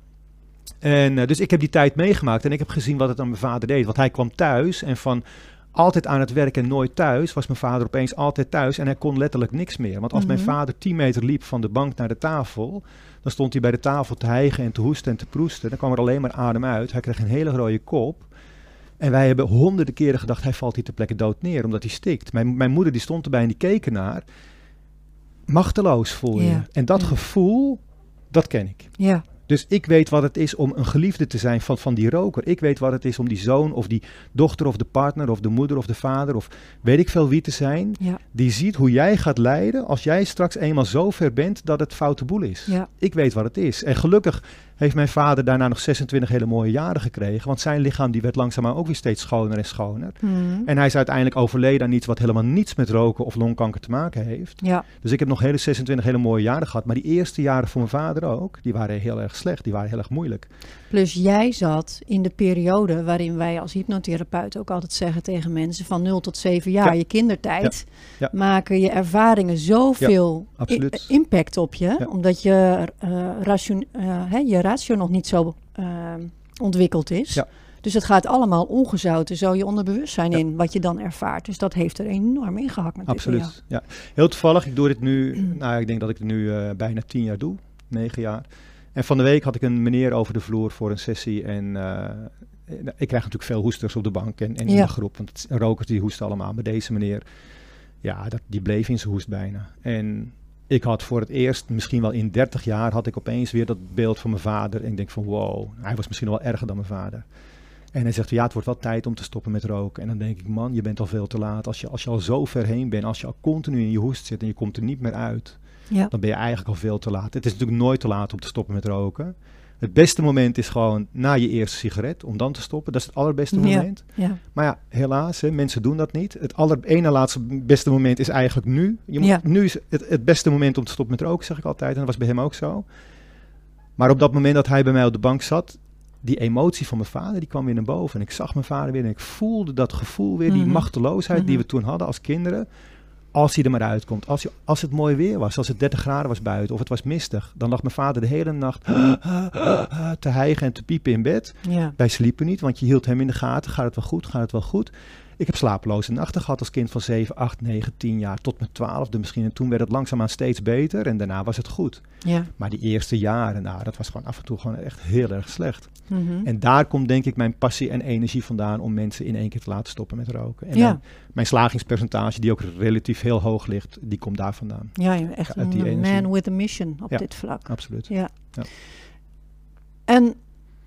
En eh, dus ik heb die tijd meegemaakt en ik heb gezien wat het aan mijn vader deed. Want hij kwam thuis en van altijd aan het werk en nooit thuis, was mijn vader opeens altijd thuis en hij kon letterlijk niks meer. Want als mijn Mhm. vader 10 meter liep van de bank naar de tafel, dan stond hij bij de tafel te hijgen en te hoesten en te proesten. Dan kwam er alleen maar adem uit. Hij kreeg een hele rode kop. En wij hebben honderden keren gedacht, hij valt hier ter plekke dood neer, omdat hij stikt. Mijn, mijn moeder die stond erbij en die keek ernaar. Machteloos voel je. En dat gevoel, dat ken ik. Ja, Dus ik weet wat het is om een geliefde te zijn van, van die roker. Ik weet wat het is om die zoon of die dochter of de partner of de moeder of de vader of weet ik veel wie te zijn. ja, Die ziet hoe jij gaat lijden als jij straks eenmaal zo ver bent dat het foute boel is. ja. Ik weet wat het is. En gelukkig heeft mijn vader daarna nog 26 hele mooie jaren gekregen. Want zijn lichaam die werd langzaamaan ook weer steeds schoner en schoner. Mhm. En hij is uiteindelijk overleden aan iets wat helemaal niets met roken of longkanker te maken heeft. Ja, Dus ik heb nog hele 26 hele mooie jaren gehad. Maar die eerste jaren voor mijn vader ook, die waren heel erg slecht. Die waren heel erg moeilijk. plus jij zat in de periode waarin wij als hypnotherapeut ook altijd zeggen tegen mensen van 0 tot 7 jaar, Ja. je kindertijd, Ja. maken je ervaringen zoveel impact op je, omdat je, eh, ration, eh, hè, je ratio nog niet zo eh, ontwikkeld is. Ja. Dus het gaat allemaal ongezouten zo je onderbewustzijn Ja. in wat je dan ervaart. Dus dat heeft er enorm natuurlijk. bij jou. Absoluut. Ja. Heel toevallig, ik doe dit nu, nou ik denk dat ik het nu eh, bijna 10 jaar doe. 9 jaar. En van de week had ik een meneer over de vloer voor een sessie. En eh, ik krijg natuurlijk veel hoesters op de bank en, en in Ja. de groep. Want rokers die hoesten allemaal. Maar deze meneer, ja, dat, die bleef in zijn hoest bijna. En ik had voor het eerst, misschien wel in 30 jaar, had ik opeens weer dat beeld van mijn vader. En ik denk van wow, hij was misschien wel erger dan mijn vader. En hij zegt, ja, het wordt wel tijd om te stoppen met roken. En dan denk ik, man, je bent al veel te laat. Als je, als je al zo ver heen bent, als je al continu in je hoest zit en je komt er niet meer uit, Ja. dan ben je eigenlijk al veel te laat. Het is natuurlijk nooit te laat om te stoppen met roken. Het beste moment is gewoon na je eerste sigaret, om dan te stoppen. Dat is het allerbeste moment. Ja. Maar ja, helaas, hè, mensen doen dat niet. Het aller, ene laatste beste moment is eigenlijk nu. Je moet, Ja. Nu is het, het beste moment om te stoppen met roken, zeg ik altijd. En dat was bij hem ook zo. Maar op dat moment dat hij bij mij op de bank zat, die emotie van mijn vader, die kwam weer naar boven. En ik zag mijn vader weer en ik voelde dat gevoel weer, die Mhm. machteloosheid die Mhm. we toen hadden als kinderen. Als hij er maar uitkomt. Als, als het mooi weer was, als het 30 graden was buiten of het was mistig, dan lag mijn vader de hele nacht te hijgen en te piepen in bed. Ja. Wij sliepen niet, want je hield hem in de gaten. Gaat het wel goed? Gaat het wel goed? Ik heb slapeloze nachten gehad als kind van 7, 8, 9, 10 jaar tot mijn 12e misschien. En toen werd het langzaamaan steeds beter en daarna was het goed. Ja. Maar die eerste jaren, nou, dat was gewoon af en toe gewoon echt heel erg slecht. Mhm. En daar komt denk ik mijn passie en energie vandaan om mensen in één keer te laten stoppen met roken. En Ja. mijn, mijn slagingspercentage, die ook relatief heel hoog ligt, die komt daar vandaan. Ja, echt een man with a mission op Ja. dit vlak. Absoluut. Ja. Ja. En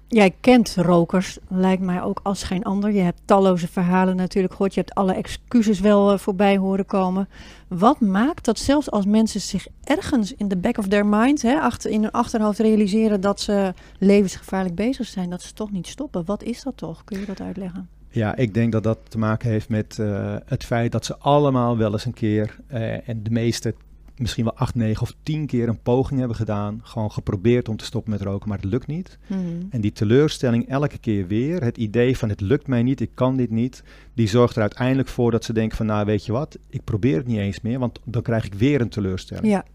jij kent rokers, lijkt mij ook als geen ander. Je hebt talloze verhalen natuurlijk gehoord. Je hebt alle excuses wel eh, voorbij horen komen. Wat maakt dat zelfs als mensen zich ergens in de back of their mind, hè, achter, in hun achterhoofd realiseren dat ze levensgevaarlijk bezig zijn, dat ze toch niet stoppen? Wat is dat toch? Kun je dat uitleggen? Ja, ik denk dat dat te maken heeft met eh, het feit dat ze allemaal wel eens een keer, eh, en de meeste misschien wel acht, negen of tien keer een poging hebben gedaan. Gewoon geprobeerd om te stoppen met roken, maar het lukt niet. Mhm. En die teleurstelling elke keer weer, het idee van het lukt mij niet, ik kan dit niet, die zorgt er uiteindelijk voor dat ze denken van nou weet je wat, ik probeer het niet eens meer, want dan krijg ik weer een teleurstelling. Ja,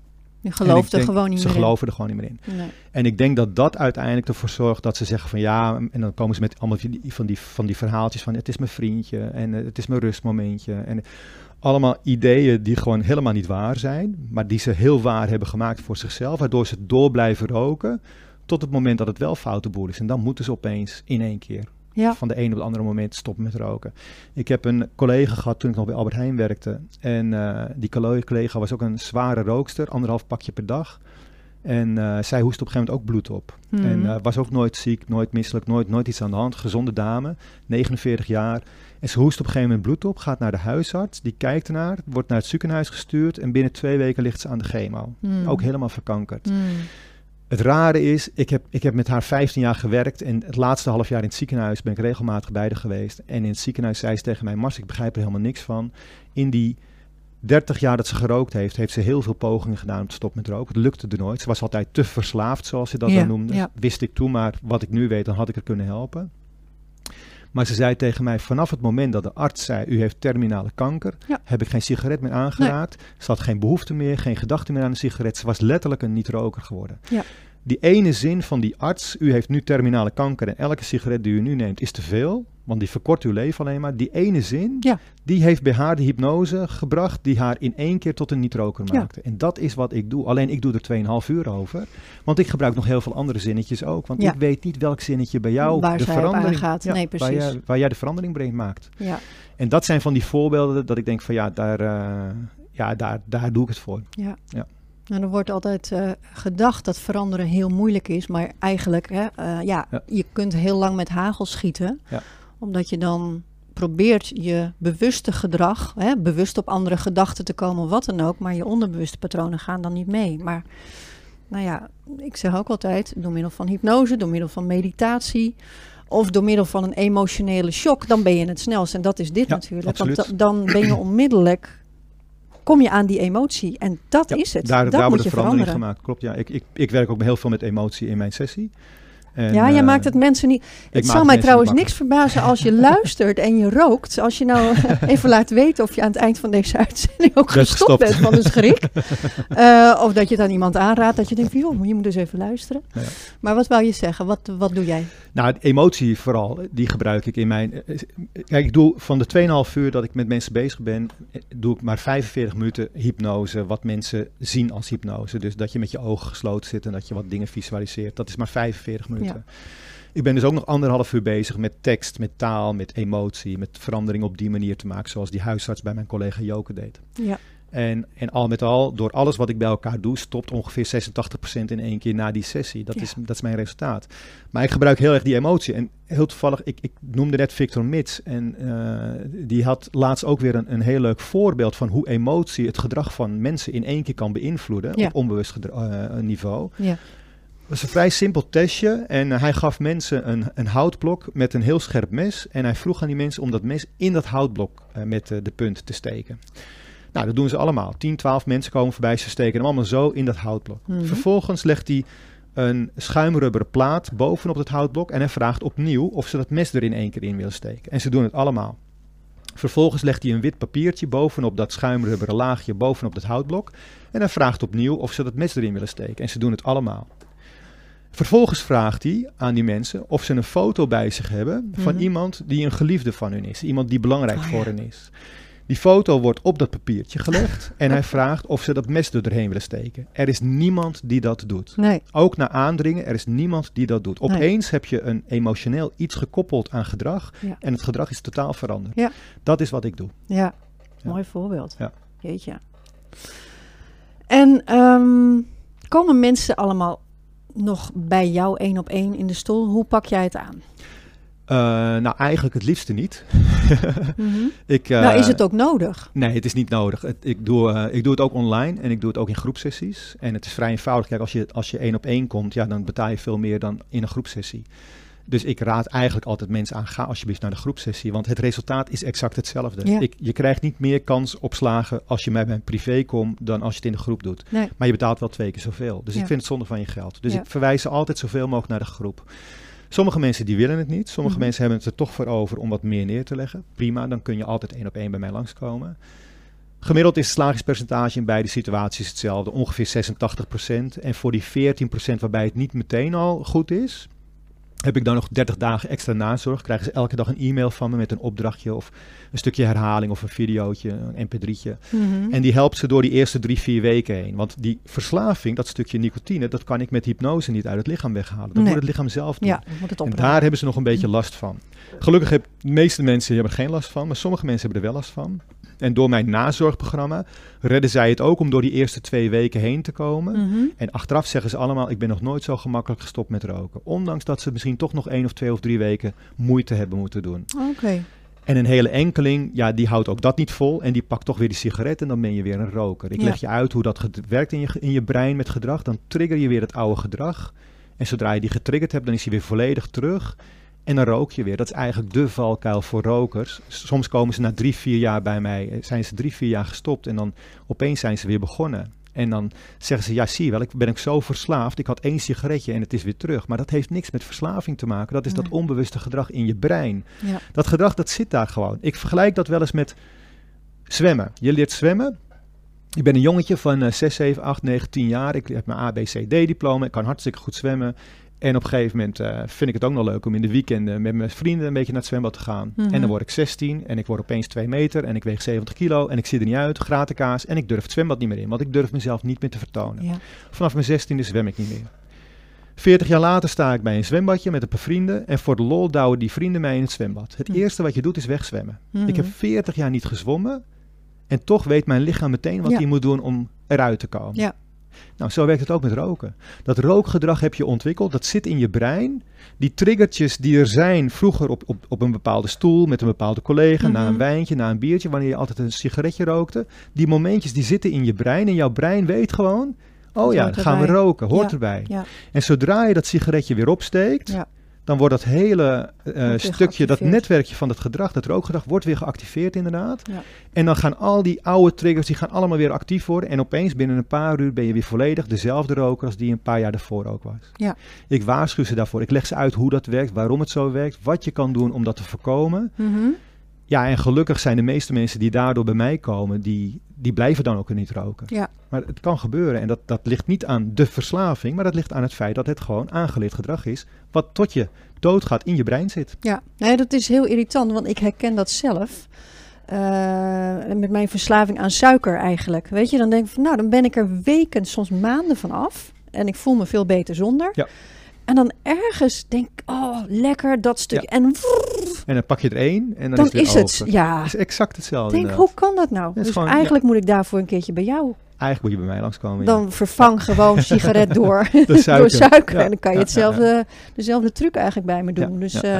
je gelooft er gewoon niet Ze meer geloven er gewoon niet meer in. in. Nee. En ik denk dat dat uiteindelijk ervoor zorgt dat ze zeggen van ja, en dan komen ze met allemaal van die, van die, van die verhaaltjes van het is mijn vriendje en het is mijn rustmomentje. En allemaal ideeën die gewoon helemaal niet waar zijn, maar die ze heel waar hebben gemaakt voor zichzelf, waardoor ze door blijven roken tot het moment dat het wel foute boel is. En dan moeten ze opeens in één keer Ja. van de ene op het andere moment stoppen met roken. Ik heb een collega gehad toen ik nog bij Albert Heijn werkte. En eh, die collega was ook een zware rookster, anderhalf pakje per dag. En eh, zij hoest op een gegeven moment ook bloed op. Mhm. En eh, was ook nooit ziek, nooit misselijk, nooit, nooit iets aan de hand. Gezonde dame, 49 jaar. En ze hoest op een gegeven moment bloed op, gaat naar de huisarts. Die kijkt ernaar, wordt naar het ziekenhuis gestuurd. En binnen twee weken ligt ze aan de chemo. Mhm. Ook helemaal verkankerd. Mhm. Het rare is, ik heb, ik heb met haar 15 jaar gewerkt en het laatste half jaar in het ziekenhuis ben ik regelmatig bij haar geweest. En in het ziekenhuis zei ze tegen mij, Mars, ik begrijp er helemaal niks van. In die 30 jaar dat ze gerookt heeft, heeft ze heel veel pogingen gedaan om te stoppen met roken. Het lukte er nooit. Ze was altijd te verslaafd, zoals ze dat Ja, dan noemde. ja. Wist ik toen, maar wat ik nu weet, dan had ik haar kunnen helpen. Maar ze zei tegen mij, vanaf het moment dat de arts zei, u heeft terminale kanker, Ja. heb ik geen sigaret meer aangeraakt. Ze had geen behoefte meer, geen gedachte meer aan een sigaret. Ze was letterlijk een niet-roker geworden. Ja. Die ene zin van die arts, u heeft nu terminale kanker en elke sigaret die u nu neemt is te veel, Want die verkort uw leven alleen maar. Die ene zin, Ja. die heeft bij haar de hypnose gebracht die haar in één keer tot een niet-roker Ja. maakte. En dat is wat ik doe. Alleen ik doe er 2,5 uur over. Want ik gebruik nog heel veel andere zinnetjes ook. Want Ja. ik weet niet welk zinnetje bij jou Waar de verandering. Nee, precies. Waar, jij, waar jij de verandering brengt maakt. Ja, En dat zijn van die voorbeelden dat ik denk van ja, daar, eh, ja, daar, daar doe ik het voor. ja. Ja. Nou, er wordt altijd eh, gedacht dat veranderen heel moeilijk is, maar eigenlijk, hè, eh, ja, Ja. je kunt heel lang met hagel schieten, Ja. Omdat je dan probeert je bewuste gedrag, hè, bewust op andere gedachten te komen, wat dan ook, maar je onderbewuste patronen gaan dan niet mee. Maar nou ja, ik zeg ook altijd, door middel van hypnose, door middel van meditatie, of door middel van een emotionele shock, dan ben je het snelst. En dat is dit Ja, natuurlijk. Want absoluut. da- dan ben je onmiddellijk, kom je aan die emotie. En dat Ja, is het. Daar, dat daar moet wordt verandering veranderen. gemaakt. Klopt, ja. Ik, ik, ik werk ook heel veel met emotie in mijn sessie. En, ja, jij eh, maakt het mensen niet. Het zal mij trouwens niks verbazen als je luistert en je rookt. Als je nou even laat weten of je aan het eind van deze uitzending ook gestopt gestopt. bent van de schrik. Eh, of dat je het aan iemand aanraadt dat je denkt, joh, je moet dus even luisteren. Ja. Maar wat wou je zeggen? Wat, wat doe jij? Nou, emotie vooral, die gebruik ik in mijn... eh, Kijk, ik doe van de 2,5 uur dat ik met mensen bezig ben, doe ik maar 45 minuten hypnose, wat mensen zien als hypnose. Dus dat je met je ogen gesloten zit en dat je wat dingen visualiseert. Dat is maar 45 minuten. Ik ben dus ook nog anderhalf uur bezig met tekst, met taal, met emotie, met verandering op die manier te maken, zoals die huisarts bij mijn collega Joke deed. Ja, En, en al met al, door alles wat ik bij elkaar doe, stopt ongeveer 86% in één keer na die sessie. Dat, Ja. is, dat is mijn resultaat. Maar ik gebruik heel erg die emotie. En heel toevallig, ik, ik noemde net Victor Mits. En eh, die had laatst ook weer een, een heel leuk voorbeeld van hoe emotie het gedrag van mensen in één keer kan beïnvloeden Ja. op onbewust eh, niveau. ja, was een vrij simpel testje. En eh, hij gaf mensen een, een houtblok met een heel scherp mes. En hij vroeg aan die mensen om dat mes in dat houtblok eh, met eh, de punt te steken. Nou, dat doen ze allemaal. 10, 12 mensen komen voorbij. Ze steken hem allemaal zo in dat houtblok. Mhm. Vervolgens legt hij een schuimrubberen plaat bovenop het houtblok. En hij vraagt opnieuw of ze dat mes er in één keer in willen steken. En ze doen het allemaal. Vervolgens legt hij een wit papiertje bovenop dat schuimrubberen laagje bovenop het houtblok. En hij vraagt opnieuw of ze dat mes erin willen steken. En ze doen het allemaal. Vervolgens vraagt hij aan die mensen of ze een foto bij zich hebben van Mhm. iemand die een geliefde van hun is. Iemand die belangrijk Oh, voor ja. hen is. Die foto wordt op dat papiertje gelegd en hij vraagt of ze dat mes er doorheen willen steken. Er is niemand die dat doet. nee, Ook na aandringen, er is niemand die dat doet. Nee. Opeens heb je een emotioneel iets gekoppeld aan gedrag Ja. en het gedrag is totaal veranderd. Ja. Dat is wat ik doe. ja. Mooi voorbeeld. Ja. Jeetje. En ehm, komen mensen allemaal nog bij jou één op één in de stoel? Hoe pak jij het aan? Eh, nou, eigenlijk het liefste niet. ik, eh, nou, is het ook nodig? Nee, het is niet nodig. Het, ik, doe, eh, ik doe het ook online en ik doe het ook in groepsessies. En het is vrij eenvoudig. Kijk, als je, als je één op één komt, ja, dan betaal je veel meer dan in een groepsessie. Dus ik raad eigenlijk altijd mensen aan, ga alsjeblieft naar de groepsessie. Want het resultaat is exact hetzelfde. Ja. Ik, je krijgt niet meer kans op slagen als je bij mijn privé komt dan als je het in de groep doet. Nee. Maar je betaalt wel twee keer zoveel. Dus Ja. ik vind het zonde van je geld. Dus Ja. ik verwijs ze altijd zoveel mogelijk naar de groep. Sommige mensen die willen het niet. Sommige Mhm. mensen hebben het er toch voor over om wat meer neer te leggen. Prima, dan kun je altijd één op één bij mij langskomen. Gemiddeld is het slagingspercentage in beide situaties hetzelfde, ongeveer 86%. En voor die 14% waarbij het niet meteen al goed is, heb ik dan nog 30 dagen extra nazorg. Krijgen ze elke dag een e-mail van me met een opdrachtje of een stukje herhaling of een videootje, een mp3'tje. Mhm. En die helpt ze door die eerste drie, vier weken heen. Want die verslaving, dat stukje nicotine, dat kan ik met hypnose niet uit het lichaam weghalen. Dat Nee. moet het lichaam zelf doen. ja, En daar hebben ze nog een beetje last van. Gelukkig hebben de meeste mensen hebben er geen last van, maar sommige mensen hebben er wel last van. En door mijn nazorgprogramma redden zij het ook om door die eerste twee weken heen te komen. Mhm. En achteraf zeggen ze allemaal, ik ben nog nooit zo gemakkelijk gestopt met roken. Ondanks dat ze misschien toch nog één of twee of drie weken moeite hebben moeten doen. Oké. En een hele enkeling, ja, die houdt ook dat niet vol. En die pakt toch weer die sigaret en dan ben je weer een roker. Ik Ja. leg je uit hoe dat werkt in je, in je brein met gedrag. Dan trigger je weer het oude gedrag. En zodra je die getriggerd hebt, dan is hij weer volledig terug. En dan rook je weer. Dat is eigenlijk de valkuil voor rokers. Soms komen ze na drie, vier jaar bij mij, eh, zijn ze drie, vier jaar gestopt. En dan opeens zijn ze weer begonnen. En dan zeggen ze, ja zie je wel, ik ben ik zo verslaafd. Ik had één sigaretje en het is weer terug. Maar dat heeft niks met verslaving te maken. Dat is dat onbewuste gedrag in je brein. Ja. Dat gedrag, dat zit daar gewoon. Ik vergelijk dat wel eens met zwemmen. Je leert zwemmen. Ik ben een jongetje van eh, 6, 7, 8, 9, 10 jaar. Ik heb mijn ABCD-diploma. Ik kan hartstikke goed zwemmen. En op een gegeven moment eh, vind ik het ook nog leuk om in de weekenden met mijn vrienden een beetje naar het zwembad te gaan. Mhm. En dan word ik 16 en ik word opeens 2 meter en ik weeg 70 kilo en ik zie er niet uit, gratenkaas. En ik durf het zwembad niet meer in, want ik durf mezelf niet meer te vertonen. Ja. Vanaf mijn 16e zwem ik niet meer. 40 jaar later sta ik bij een zwembadje met een paar vrienden en voor de lol douwen die vrienden mij in het zwembad. Het Hm. eerste wat je doet is wegzwemmen. Mhm. Ik heb 40 jaar niet gezwommen en toch weet mijn lichaam meteen wat Ja. hij moet doen om eruit te komen. Ja. Nou, zo werkt het ook met roken. Dat rookgedrag heb je ontwikkeld, dat zit in je brein. Die triggertjes die er zijn vroeger op, op, op een bepaalde stoel met een bepaalde collega, na een Mhm. wijntje, na een biertje, wanneer je altijd een sigaretje rookte. Die momentjes die zitten in je brein en jouw brein weet gewoon, oh Dat ja, dan gaan we roken, hoort Ja, erbij. ja. En zodra je dat sigaretje weer opsteekt, Ja. Dan wordt dat hele eh, stukje, dat netwerkje van het gedrag, dat rookgedrag, wordt weer geactiveerd inderdaad. Ja. En dan gaan al die oude triggers, die gaan allemaal weer actief worden. En opeens binnen een paar uur ben je weer volledig dezelfde roker als die een paar jaar daarvoor ook was. Ja. Ik waarschuw ze daarvoor. Ik leg ze uit hoe dat werkt, waarom het zo werkt, wat je kan doen om dat te voorkomen. Mhm. Ja, en gelukkig zijn de meeste mensen die daardoor bij mij komen, die, die blijven dan ook niet roken. Ja. Maar het kan gebeuren en dat, dat ligt niet aan de verslaving, maar dat ligt aan het feit dat het gewoon aangeleerd gedrag is, wat tot je doodgaat in je brein zit. Ja, nee, dat is heel irritant, want ik herken dat zelf. Eh, met mijn verslaving aan suiker eigenlijk. Weet je, dan denk ik van, nou, dan ben ik er weken, soms maanden van af. En ik voel me veel beter zonder. Ja. En dan ergens denk ik, oh, lekker dat stuk. En En dan pak je er één en dan, dan is het, is het, ja. Het is exact hetzelfde. Ik denk, hoe kan dat nou? dus gewoon- eigenlijk moet ik daarvoor een keertje bij jou. Eigenlijk moet je bij mij langskomen. Dan vervang gewoon sigaret door, suiker. door suiker. En dan kan je hetzelfde, dezelfde truc eigenlijk bij me doen. Dus eh.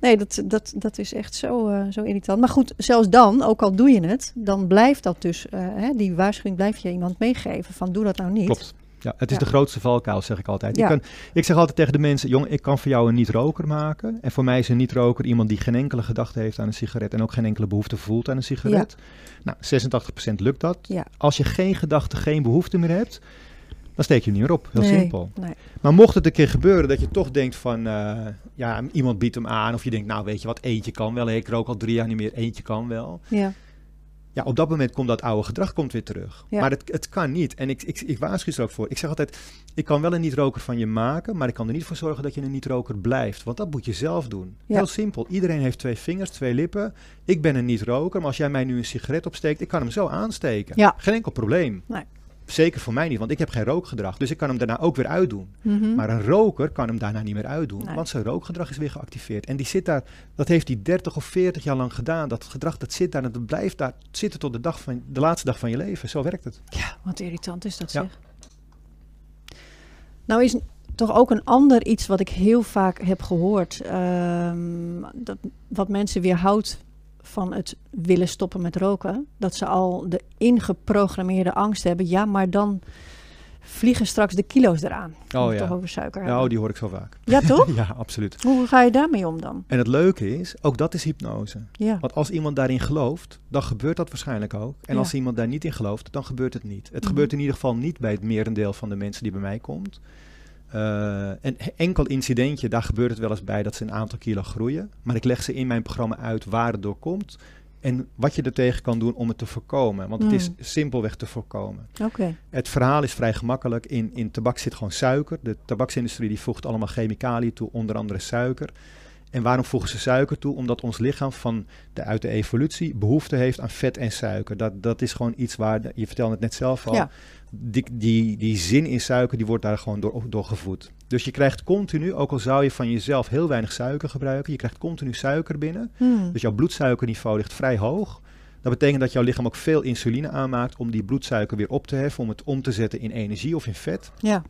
Nee, dat, dat, dat is echt zo, eh, zo irritant. Maar goed, zelfs dan, ook al doe je het, dan blijft dat dus, eh, hè, die waarschuwing blijf je iemand meegeven van doe dat nou niet. Klopt. Ja, het is Ja. de grootste valkuil, zeg ik altijd. Ja. Ik, kan, ik zeg altijd tegen de mensen, jong, ik kan voor jou een niet-roker maken. En voor mij is een niet-roker iemand die geen enkele gedachte heeft aan een sigaret en ook geen enkele behoefte voelt aan een sigaret. Nou, 86% lukt dat. Als je geen gedachte, geen behoefte meer hebt, dan steek je hem niet meer op. Heel Nee, simpel. Nee. Maar mocht het een keer gebeuren dat je toch denkt van, eh, ja, iemand biedt hem aan. Of je denkt, nou weet je wat, eentje kan wel. Ik rook al drie jaar niet meer, eentje kan wel. Ja. Ja, op dat moment komt dat oude gedrag komt weer terug. Ja. Maar het, het kan niet. En ik, ik, ik waarschuw er ook voor. Ik zeg altijd, ik kan wel een niet-roker van je maken, maar ik kan er niet voor zorgen dat je een niet-roker blijft. Want dat moet je zelf doen. Ja. Heel simpel. Iedereen heeft twee vingers, twee lippen. Ik ben een niet-roker, maar als jij mij nu een sigaret opsteekt, ik kan hem zo aansteken. Ja. Geen enkel probleem. Nee. Zeker voor mij niet, want ik heb geen rookgedrag. Dus ik kan hem daarna ook weer uitdoen. Mhm. Maar een roker kan hem daarna niet meer uitdoen, Nee. want zijn rookgedrag is weer geactiveerd. En die zit daar, dat heeft hij 30 of 40 jaar lang gedaan. Dat gedrag dat zit daar en dat blijft daar zitten tot de, dag van, de laatste dag van je leven. Zo werkt het. Ja, wat irritant is dat Ja. zeg. Nou is toch ook een ander iets wat ik heel vaak heb gehoord. ehm, dat, wat mensen weerhoudt van het willen stoppen met roken. Dat ze al de ingeprogrammeerde angst hebben. Ja, maar dan vliegen straks de kilo's eraan. Oh het toch ja. over suiker Ja, oh, die hoor ik zo vaak. Ja, toch? ja, absoluut. Hoe ga je daarmee om dan? En het leuke is, ook dat is hypnose. Ja, Want als iemand daarin gelooft, dan gebeurt dat waarschijnlijk ook. En Ja. als iemand daar niet in gelooft, dan gebeurt het niet. Het Mhm. gebeurt in ieder geval niet bij het merendeel van de mensen die bij mij komt. Eh, een enkel incidentje, daar gebeurt het wel eens bij dat ze een aantal kilo groeien. Maar ik leg ze in mijn programma uit waar het door komt. En wat je er tegen kan doen om het te voorkomen. Want het is Mm. simpelweg te voorkomen. oké. Het verhaal is vrij gemakkelijk. In, in tabak zit gewoon suiker. De tabaksindustrie die voegt allemaal chemicaliën toe, onder andere suiker. En waarom voegen ze suiker toe? Omdat ons lichaam van de, uit de evolutie behoefte heeft aan vet en suiker. Dat, dat is gewoon iets waar, je vertelde het net zelf al, Ja. die, die, die zin in suiker die wordt daar gewoon door, door gevoed. Dus je krijgt continu, ook al zou je van jezelf heel weinig suiker gebruiken, je krijgt continu suiker binnen. Hmm. Dus jouw bloedsuikerniveau ligt vrij hoog. Dat betekent dat jouw lichaam ook veel insuline aanmaakt om die bloedsuiker weer op te heffen, om het om te zetten in energie of in vet. Ja,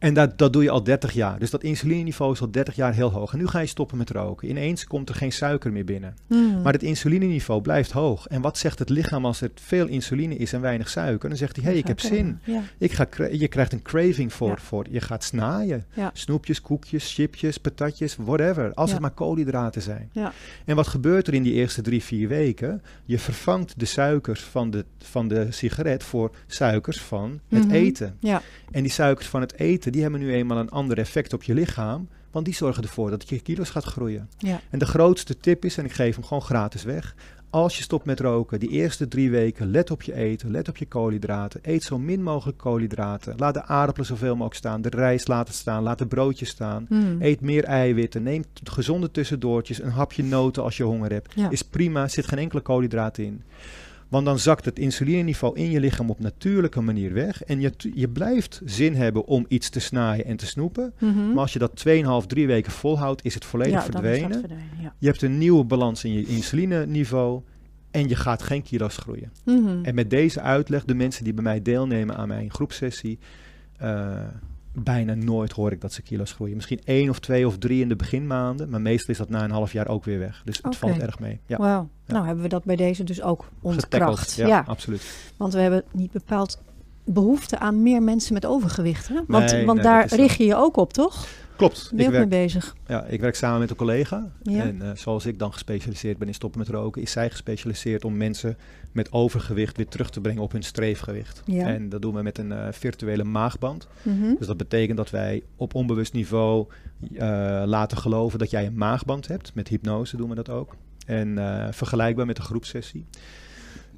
En dat, dat doe je al 30 jaar. Dus dat insulineniveau is al 30 jaar heel hoog. En nu ga je stoppen met roken. Ineens komt er geen suiker meer binnen. Hmm. Maar het insulineniveau blijft hoog. En wat zegt het lichaam als er veel insuline is en weinig suiker? Dan zegt hij, hé, hey, ik heb zin. Ja, Ik ga je krijgt een craving voor, Ja. voor. Je gaat snaaien. Ja. Snoepjes, koekjes, chipjes, patatjes, whatever. Als het maar koolhydraten zijn. Ja. En wat gebeurt er in die eerste drie, vier weken? Je vervangt de suikers van de, van de sigaret voor suikers van het Mhm. eten. ja, En die suikers van het eten, die hebben nu eenmaal een ander effect op je lichaam. Want die zorgen ervoor dat je kilo's gaat groeien. ja. En de grootste tip is, en ik geef hem gewoon gratis weg. als je stopt met roken, die eerste drie weken, let op je eten, let op je koolhydraten. Eet zo min mogelijk koolhydraten. Laat de aardappelen zoveel mogelijk staan, de rijst laten staan, laat de broodjes staan. Hmm. Eet meer eiwitten, neem gezonde tussendoortjes, een hapje noten als je honger hebt. Ja. Is prima, zit geen enkele koolhydraat in. Want dan zakt het insulineniveau in je lichaam op natuurlijke manier weg. En je, je blijft zin hebben om iets te snaaien en te snoepen. Mhm. Maar als je dat 2,5, 3 weken volhoudt, is het volledig ja, verdwenen. verdwenen. Ja. Je hebt een nieuwe balans in je insulineniveau en je gaat geen kilo's groeien. Mhm. En met deze uitleg, de mensen die bij mij deelnemen aan mijn groepsessie, eh, bijna nooit hoor ik dat ze kilo's groeien. Misschien één of twee of drie in de beginmaanden, maar meestal is dat na een half jaar ook weer weg. Dus het valt erg mee. Ja. Wauw. Nou hebben we dat bij deze dus ook ontkracht. Ja, ja. absoluut. Want we hebben niet bepaald behoefte aan meer mensen met overgewicht. Hè? Want, Nee, want nee, daar richt je je ook op, toch? Klopt. Ben Ik ook mee werk, bezig? ja, ik werk samen met een collega. Ja. En eh, zoals ik dan gespecialiseerd ben in stoppen met roken, is zij gespecialiseerd om mensen met overgewicht weer terug te brengen op hun streefgewicht. Ja. En dat doen we met een eh, virtuele maagband. Mhm. Dus dat betekent dat wij op onbewust niveau eh, laten geloven dat jij een maagband hebt. Met hypnose doen we dat ook. En vergelijkbaar met een groepsessie.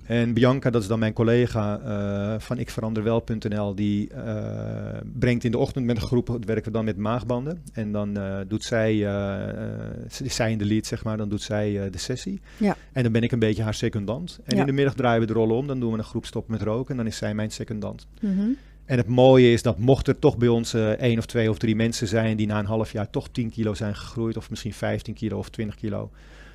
En Bianca, dat is dan mijn collega eh, van ikveranderwel.nl, die eh, brengt in de ochtend met een groep, werken we dan met maagbanden. En dan eh, doet zij, is zij in de lead zeg maar, dan doet zij de sessie. Ja. En dan ben ik een beetje haar secundant. En Ja. in de middag draaien we de rollen om, dan doen we een groep stop met roken en dan is zij mijn secundant. Mhm. En het mooie is dat mocht er toch bij ons één of twee of drie mensen zijn die na een half jaar toch 10 kilo zijn gegroeid, of misschien 15 kilo of 20 kilo,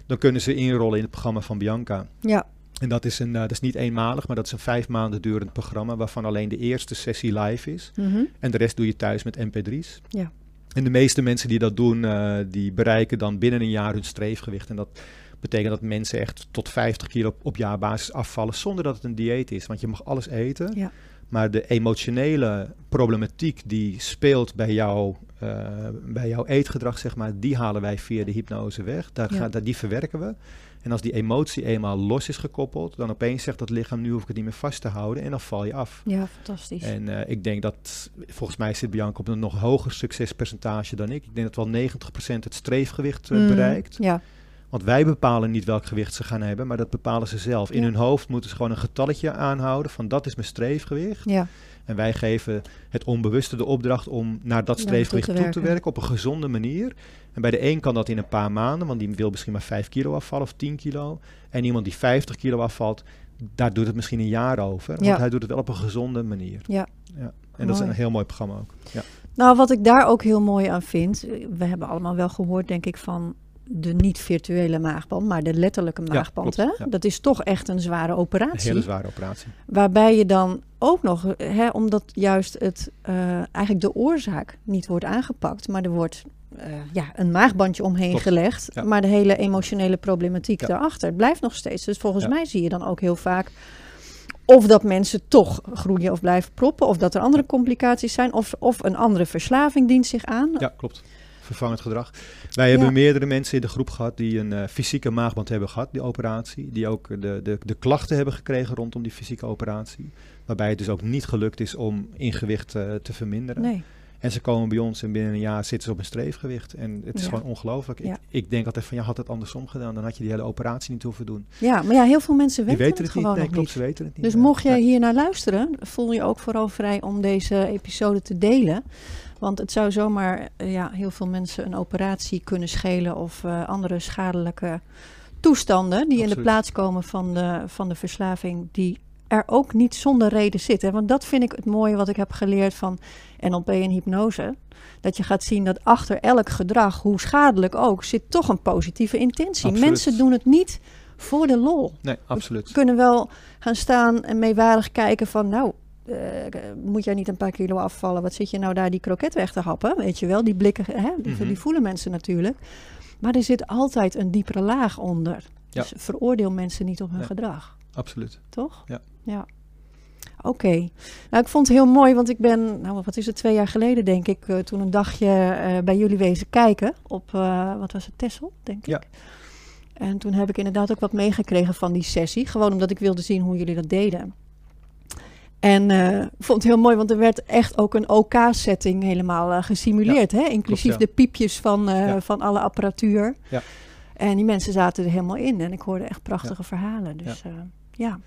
dan kunnen ze inrollen in het programma van Bianca. Ja. En dat is, een, eh, dat is niet eenmalig, maar dat is een vijf maanden durend programma waarvan alleen de eerste sessie live is. Mhm. En de rest doe je thuis met mp3's. Ja. En de meeste mensen die dat doen, eh, die bereiken dan binnen een jaar hun streefgewicht. En dat betekent dat mensen echt tot 50 kilo op, op jaarbasis afvallen zonder dat het een dieet is. Want je mag alles eten. Ja. Maar de emotionele problematiek die speelt bij, jou, bij jouw eetgedrag, zeg maar, die halen wij via de hypnose weg. Daar Ja. gaat, daar, die verwerken we. En als die emotie eenmaal los is gekoppeld, dan opeens zegt dat lichaam, nu hoef ik het niet meer vast te houden. En dan val je af. ja, fantastisch. En eh, ik denk dat, volgens mij zit Bianca op een nog hoger succespercentage dan ik. Ik denk dat wel 90% het streefgewicht eh, Mm, bereikt. Ja, Want wij bepalen niet welk gewicht ze gaan hebben, maar dat bepalen ze zelf. In Ja. hun hoofd moeten ze gewoon een getalletje aanhouden van dat is mijn streefgewicht. ja, En wij geven het onbewuste de opdracht om naar dat streefgewicht toe te te werken. op een gezonde manier. En bij de een kan dat in een paar maanden, want die wil misschien maar 5 kilo afvallen of 10 kilo. En iemand die 50 kilo afvalt, daar doet het misschien een jaar over. Want Ja. hij doet het wel op een gezonde manier. ja. Ja. En dat is een heel mooi programma ook. Ja. Nou, wat ik daar ook heel mooi aan vind, we hebben allemaal wel gehoord, denk ik, van de niet-virtuele maagband, maar de letterlijke maagband. klopt, hè? ja. Dat is toch echt een zware Een operatie. hele zware operatie. Waarbij je dan ook nog, hè, omdat juist het, eh, eigenlijk de oorzaak niet wordt aangepakt, maar er wordt eh, ja, een maagbandje omheen Klopt, gelegd, ja. maar de hele emotionele problematiek daarachter blijft nog steeds. Dus volgens mij zie je dan ook heel vaak of dat mensen toch groeien of blijven proppen, of dat er andere complicaties zijn, of, of een andere verslaving dient zich aan. Ja, klopt. Vervangend gedrag. Wij hebben meerdere mensen in de groep gehad die een eh, fysieke maagband hebben gehad, die operatie. Die ook de, de, de klachten hebben gekregen rondom die fysieke operatie. Waarbij het dus ook niet gelukt is om in gewicht eh, te verminderen. Nee. En ze komen bij ons en binnen een jaar zitten ze op een streefgewicht. En het is Ja. gewoon ongelooflijk. Ja. Ik, ik denk altijd van, ja, had het andersom gedaan, dan had je die hele operatie niet hoeven doen. Ja, maar ja, heel veel mensen weten, weten het het niet. gewoon Nee, nog klopt, niet. ze weten het niet. Dus mocht jij hier naar luisteren, voel je ook vooral vrij om deze episode te delen. Want het zou zomaar eh, ja, heel veel mensen een operatie kunnen schelen of eh, andere schadelijke toestanden die in de plaats komen van de, van de verslaving, die er ook niet zonder reden zitten. Want dat vind ik het mooie wat ik heb geleerd van NLP en hypnose. Dat je gaat zien dat achter elk gedrag, hoe schadelijk ook, zit toch een positieve intentie. Absoluut. Mensen doen het niet voor de lol Nee, absoluut. kunnen wel gaan staan en meewarig kijken van, nou, eh, moet jij niet een paar kilo afvallen? Wat zit je nou daar die kroket weg te happen? Weet je wel, die blikken, hè, die, Mhm. die voelen mensen natuurlijk. Maar er zit altijd een diepere laag onder. Ja. Dus veroordeel mensen niet op hun gedrag, Absoluut. toch? Ja. Ja. Oké. Nou, ik vond het heel mooi, want ik ben, nou, wat is het, twee jaar geleden denk ik, eh, toen een dagje eh, bij jullie wezen kijken op, wat was het, Tessel, denk Ja. ik. En toen heb ik inderdaad ook wat meegekregen van die sessie. Gewoon omdat ik wilde zien hoe jullie dat deden. En ik vond het heel mooi, want er werd echt ook een OK-setting helemaal eh, gesimuleerd. Hè? Inclusief Klopt, ja. de piepjes van, eh, Ja. van alle apparatuur. Ja. En die mensen zaten er helemaal in. En ik hoorde echt prachtige verhalen. Dus ja. ja,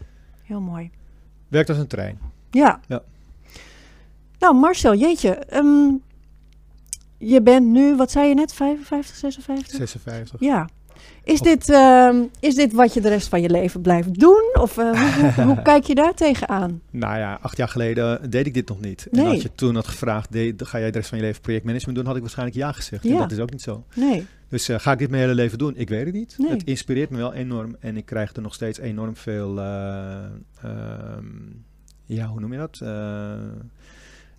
heel mooi. Werkt als een trein. Ja. Ja. Nou, Marcel, jeetje. ehm, je bent nu, wat zei je net, 55, 56? 56. Ja. Is dit, ehm, is dit wat je de rest van je leven blijft doen? Of eh, hoe, hoe, hoe kijk je daar tegenaan? Nou ja, acht jaar geleden deed ik dit nog niet. Nee. En als je toen had gevraagd, deed, ga jij de rest van je leven projectmanagement doen, had ik waarschijnlijk ja gezegd. En Ja. dat is ook niet zo. Nee. Dus eh, ga ik dit mijn hele leven doen? Ik weet het niet. Nee. Het inspireert me wel enorm en ik krijg er nog steeds enorm veel, eh, ehm, ja, hoe noem je dat?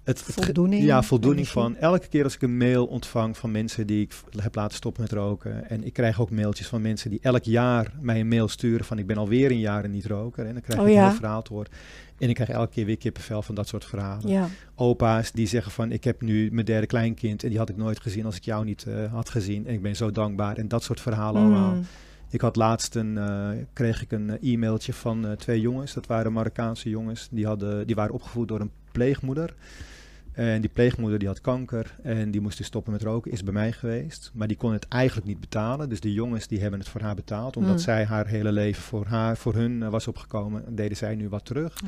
Het, Voldoening, Ja, voldoening van elke keer als ik een mail ontvang van mensen die ik heb laten stoppen met roken. En ik krijg ook mailtjes van mensen die elk jaar mij een mail sturen van ik ben alweer een jaar niet roken. En dan krijg Oh ik ja? een heel verhaal te horen. En ik krijg elke keer weer kippenvel van dat soort verhalen Ja. opa's die zeggen van ik heb nu mijn derde kleinkind en die had ik nooit gezien als ik jou niet eh, had gezien en ik ben zo dankbaar en dat soort verhalen allemaal. Mm. Ik had laatst een, eh, kreeg ik een eh, e-mailtje van twee jongens, dat waren Marokkaanse jongens, die, hadden, die waren opgevoed door een pleegmoeder. En die pleegmoeder die had kanker en die moest dus stoppen met roken, is bij mij geweest. Maar die kon het eigenlijk niet betalen. Dus de jongens die hebben het voor haar betaald. Omdat Mm. zij haar hele leven voor, haar, voor hun eh, was opgekomen, deden zij nu wat terug.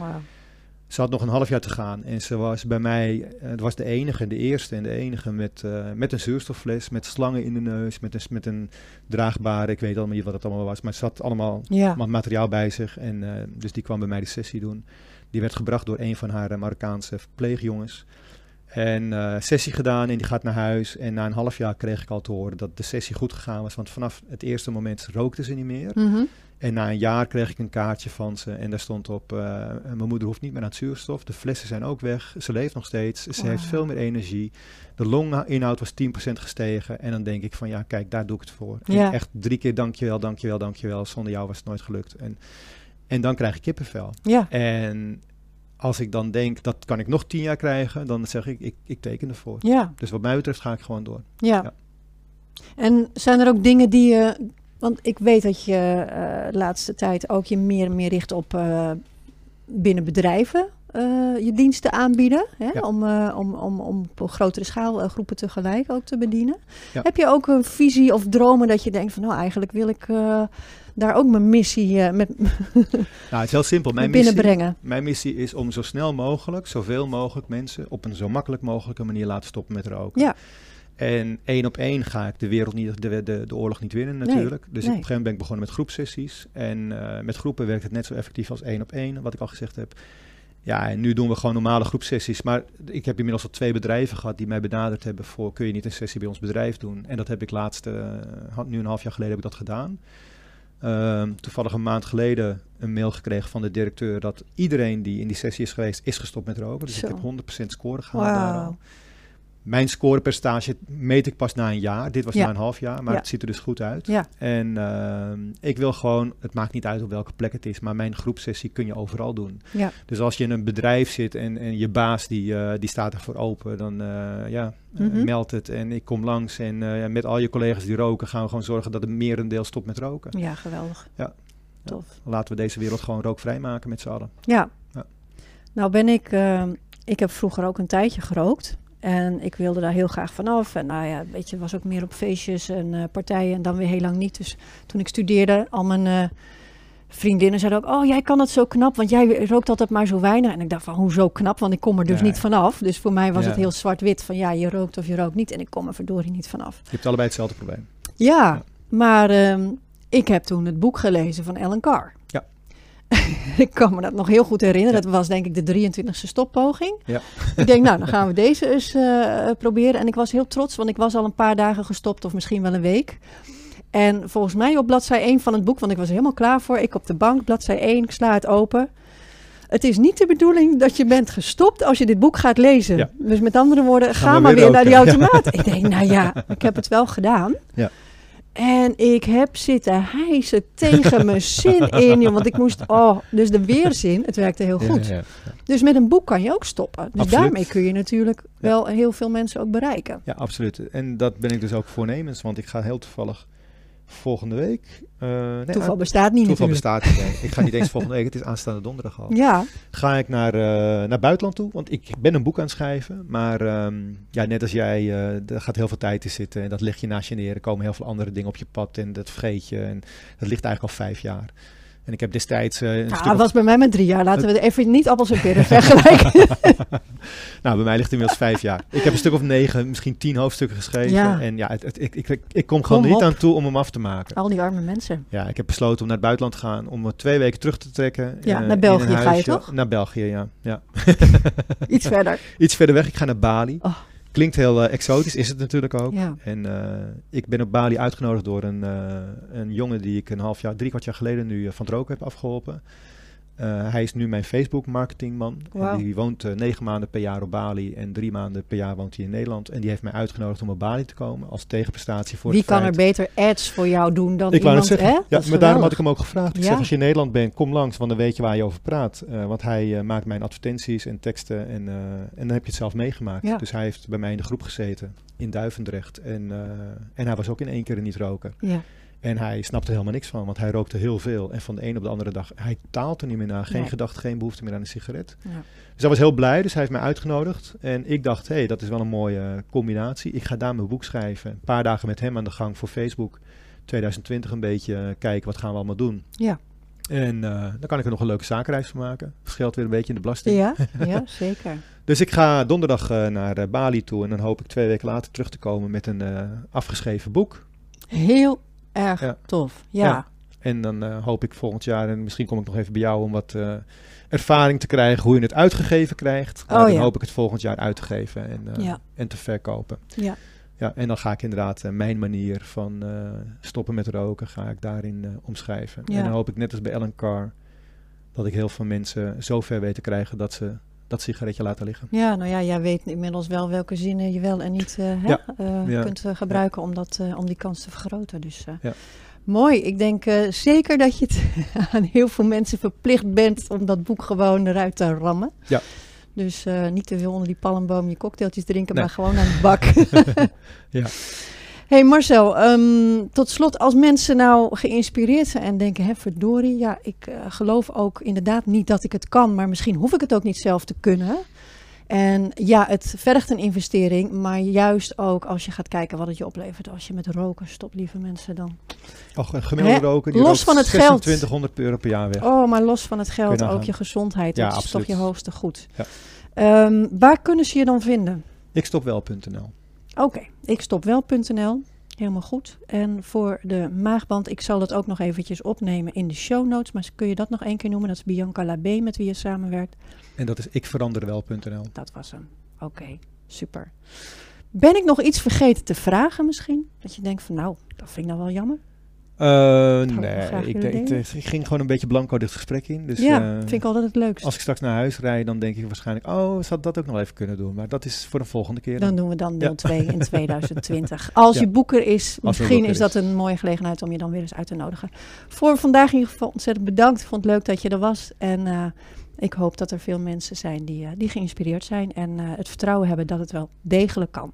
Ze had nog een half jaar te gaan en ze was bij mij, eh, het was de enige, de eerste en de enige met, eh, met een zuurstoffles, met slangen in de neus, met een, met een draagbare, ik weet allemaal niet wat het allemaal was, maar ze had allemaal Ja. materiaal bij zich en dus die kwam bij mij de sessie doen. Die werd gebracht door een van haar eh, Marokkaanse verpleegjongens. En eh, sessie gedaan en die gaat naar huis. En na een half jaar kreeg ik al te horen dat de sessie goed gegaan was. Want vanaf het eerste moment rookte ze niet meer. Mhm. En na een jaar kreeg ik een kaartje van ze en daar stond op: eh, Mijn moeder hoeft niet meer aan het zuurstof. De flessen zijn ook weg. Ze leeft nog steeds. Ze heeft veel meer energie. De longinhoud was 10% gestegen. En dan denk ik: van ja, kijk, daar doe ik het voor. En Ja. echt drie keer dankjewel, dankjewel, dankjewel. Zonder jou was het nooit gelukt. En, en dan krijg ik kippenvel. Ja. En als ik dan denk dat kan ik nog tien jaar krijgen, dan zeg ik: ik, ik teken ervoor. Ja. Dus wat mij betreft ga ik gewoon door. Ja. Ja. En zijn er ook dingen die je. Want ik weet dat je eh, de laatste tijd ook je meer en meer richt op eh, binnen bedrijven je diensten aanbieden. Hè? Ja. Om, eh, om, om, om op grotere schaal eh, groepen tegelijk ook te bedienen. Ja. Heb je ook een visie of dromen dat je denkt van nou eigenlijk wil ik eh, daar ook mijn missie eh, met Nou, het is heel simpel. Mijn missie, binnenbrengen? Mijn missie is om zo snel mogelijk, zoveel mogelijk mensen op een zo makkelijk mogelijke manier laten stoppen met roken. Ja. En één op één ga ik de wereld niet, de, de, de oorlog niet winnen Nee, natuurlijk. Dus nee. op een gegeven moment ben ik begonnen met groepsessies. En eh, met groepen werkt het net zo effectief als één op één, wat ik al gezegd heb. Ja, en nu doen we gewoon normale groepsessies. Maar ik heb inmiddels al twee bedrijven gehad die mij benaderd hebben voor... kun je niet een sessie bij ons bedrijf doen? En dat heb ik laatst, eh, nu een half jaar geleden heb ik dat gedaan. Ehm, toevallig een maand geleden een mail gekregen van de directeur... dat iedereen die in die sessie is geweest, is gestopt met roken. Dus Zo. ik heb 100% score gehaald daar al. Wauw. Mijn scorepercentage meet ik pas na een jaar. Dit was Ja. na een half jaar, maar Ja. het ziet er dus goed uit. Ja. En ehm, ik wil gewoon, het maakt niet uit op welke plek het is, maar mijn groepsessie kun je overal doen. Dus als je in een bedrijf zit en, en je baas die, eh, die staat ervoor open, dan eh, ja, eh, Mhm. meld het en ik kom langs. En met al je collega's die roken gaan we gewoon zorgen dat een merendeel stopt met roken. ja, geweldig. Ja. Tof. Laten we deze wereld gewoon rookvrij maken met z'n allen. Ja. Ja. Nou ben ik, eh, ik heb vroeger ook een tijdje gerookt. En ik wilde daar heel graag vanaf. En nou ja, weet je, was ook meer op feestjes en eh, partijen en dan weer heel lang niet. Dus toen ik studeerde, al mijn eh, vriendinnen zeiden ook... Oh, jij kan het zo knap, want jij rookt altijd maar zo weinig. En ik dacht van, hoezo knap? Want ik kom er dus Ja. niet vanaf. Dus voor mij was Ja. het heel zwart-wit van... Ja, je rookt of je rookt niet. En ik kom er verdorie niet vanaf. Je hebt allebei hetzelfde probleem. Ja, Ja. maar ehm, ik heb toen het boek gelezen van Ellen Carr. Ja. ik kan me dat nog heel goed herinneren. Ja. Dat was denk ik de 23e stoppoging. Ja. ik denk, nou, dan gaan we deze eens eh, proberen. En ik was heel trots, want ik was al een paar dagen gestopt, of misschien wel een week. En volgens mij op bladzij 1 van het boek, want ik was er helemaal klaar voor. Ik op de bank, bladzij 1, ik sla het open. Het is niet de bedoeling dat je bent gestopt als je dit boek gaat lezen. Ja. Dus met andere woorden, ga, maar weer weer naar die automaat. ik denk, nou ja, ik heb het wel gedaan. Ja. En ik heb zitten hijsen tegen mijn zin in, want ik moest, oh, dus de weerzin, het werkte heel goed. Ja, ja, ja. Dus met een boek kan je ook stoppen. Dus Absoluut. daarmee kun je natuurlijk wel heel veel mensen ook bereiken. Ja, absoluut. En dat ben ik dus ook voornemens, want ik ga heel toevallig volgende week. eh, nee, Toeval bestaat niet toeval natuurlijk. bestaat niet. nee. Ik ga niet eens volgende week, het is aanstaande donderdag al. Ja, Ga ik naar, eh, naar buitenland toe, want ik ben een boek aan het schrijven. Maar ehm, ja, net als jij, eh er gaat heel veel tijd in zitten. En dat leg je naast je neer. Er komen heel veel andere dingen op je pad en dat vergeet je. En dat ligt eigenlijk al vijf jaar. En ik heb destijds een ja stuk dat of- was bij mij met drie jaar. Laten we even niet appels en peren vergelijken. Nou, bij mij ligt het inmiddels vijf jaar. Ik heb een stuk of negen, misschien tien hoofdstukken geschreven. Ja. En ja, het, het- ik, ik, ik kom gewoon Kom niet aan toe om hem af te maken. Al die arme mensen. Ja, ik heb besloten om naar het buitenland te gaan. Om me twee weken terug te trekken. Ja, eh, naar België ga je toch? Naar België, ja. ja. Iets verder. Iets verder weg, ik ga naar Bali. Oh. Klinkt heel eh, exotisch, is het natuurlijk ook. Ja. En eh, ik ben op Bali uitgenodigd door een, eh, een jongen die ik een half jaar, drie kwart jaar geleden nu van het roken heb afgeholpen. Eh, hij is nu mijn Facebook marketingman. Die woont eh, negen maanden per jaar op Bali en drie maanden per jaar woont hij in Nederland. En die heeft mij uitgenodigd om op Bali te komen als tegenprestatie voor Wie kan er beter ads voor jou doen dan ik iemand, zeggen, hè? ja, maar daarom had geweldig. ik hem ook gevraagd. Ik Ja. zeg, als je in Nederland bent, kom langs, want dan weet je waar je over praat. Eh, want hij maakt mijn advertenties en teksten en, en dan heb je het zelf meegemaakt. Ja. Dus hij heeft bij mij in de groep gezeten in Duivendrecht. En, en hij was ook in één keer een niet-roker. Ja. En hij snapte helemaal niks van, want hij rookte heel veel. En van de een op de andere dag, hij taalt er niet meer naar. Geen Nee. gedachte, geen behoefte meer aan een sigaret. Ja. Dus hij was heel blij, dus hij heeft mij uitgenodigd. En ik dacht, hé, hey, dat is wel een mooie combinatie. Ik ga daar mijn boek schrijven. Een paar dagen met hem aan de gang voor Facebook. 2020 een beetje eh, kijken, wat gaan we allemaal doen. Ja. En eh, dan kan ik er nog een leuke zakenreis van maken. Scheelt weer een beetje in de belasting. Ja, ja, zeker. Dus ik ga donderdag eh, naar Bali toe. En dan hoop ik twee weken later terug te komen met een afgeschreven boek. Heel erg Ja. tof. Ja. Ja. En dan eh, hoop ik volgend jaar, en misschien kom ik nog even bij jou om wat eh, ervaring te krijgen hoe je het uitgegeven krijgt. Oh, dan ja. hoop ik het volgend jaar uit te geven en, eh, Ja. en te verkopen. Ja. Ja, en dan ga ik inderdaad mijn manier van stoppen met roken, ga ik daarin omschrijven. En dan hoop ik net als bij Ellen Carr, dat ik heel veel mensen zo ver weet te krijgen dat ze dat sigaretje laten liggen. Ja, nou ja, jij weet inmiddels wel welke zinnen je wel en niet eh, Ja, eh, ja. kunt eh, gebruiken om, dat, om die kans te vergroten. Dus Ja. mooi. Ik denk zeker dat je het aan heel veel mensen verplicht bent om dat boek gewoon eruit te rammen. Ja. Dus niet te veel onder die palmboom je cocktailtjes drinken, Nee. maar gewoon aan de bak. Ja. Hey Marcel, ehm, tot slot, als mensen nou geïnspireerd zijn en denken, hè, verdorie, ja, ik eh, geloof ook inderdaad niet dat ik het kan, maar misschien hoef ik het ook niet zelf te kunnen. En ja, het vergt een investering, maar juist ook als je gaat kijken wat het je oplevert als je met roken stopt, lieve mensen dan. Och, een gemiddelde Hè? roker die Los van het geld. 2600 euro per jaar weg. Oh, maar los van het geld, je ook je gezondheid, Ja, dat is toch je hoogste goed. Ja. Ehm, waar kunnen ze je dan vinden? Ikstopwel.nl Oké, ik stopwel.nl. Helemaal goed. En voor de maagband, ik zal dat ook nog eventjes opnemen in de show notes. Maar kun je dat nog één keer noemen? Dat is Bianca Labé met wie je samenwerkt. En dat is ikveranderwel.nl. Dat was hem. Oké, super. Ben ik nog iets vergeten te vragen misschien? Dat je denkt van nou, dat vind ik nou wel jammer. Eh, nee, ik, ik, ging gewoon een beetje blanco dit gesprek in. Dus, ja, eh, vind ik altijd het leukst. Als ik straks naar huis rijd, dan denk ik waarschijnlijk... oh, had dat ook nog even kunnen doen. Maar dat is voor de volgende keer. Dan dan. doen we dan Ja. 02 in 2020. Als Ja. je boeker is, misschien boeker is dat een mooie gelegenheid om je dan weer eens uit te nodigen. Voor vandaag in ieder geval ontzettend bedankt. Ik vond het leuk dat je er was. En eh, ik hoop dat er veel mensen zijn die, die geïnspireerd zijn. En het vertrouwen hebben dat het wel degelijk kan.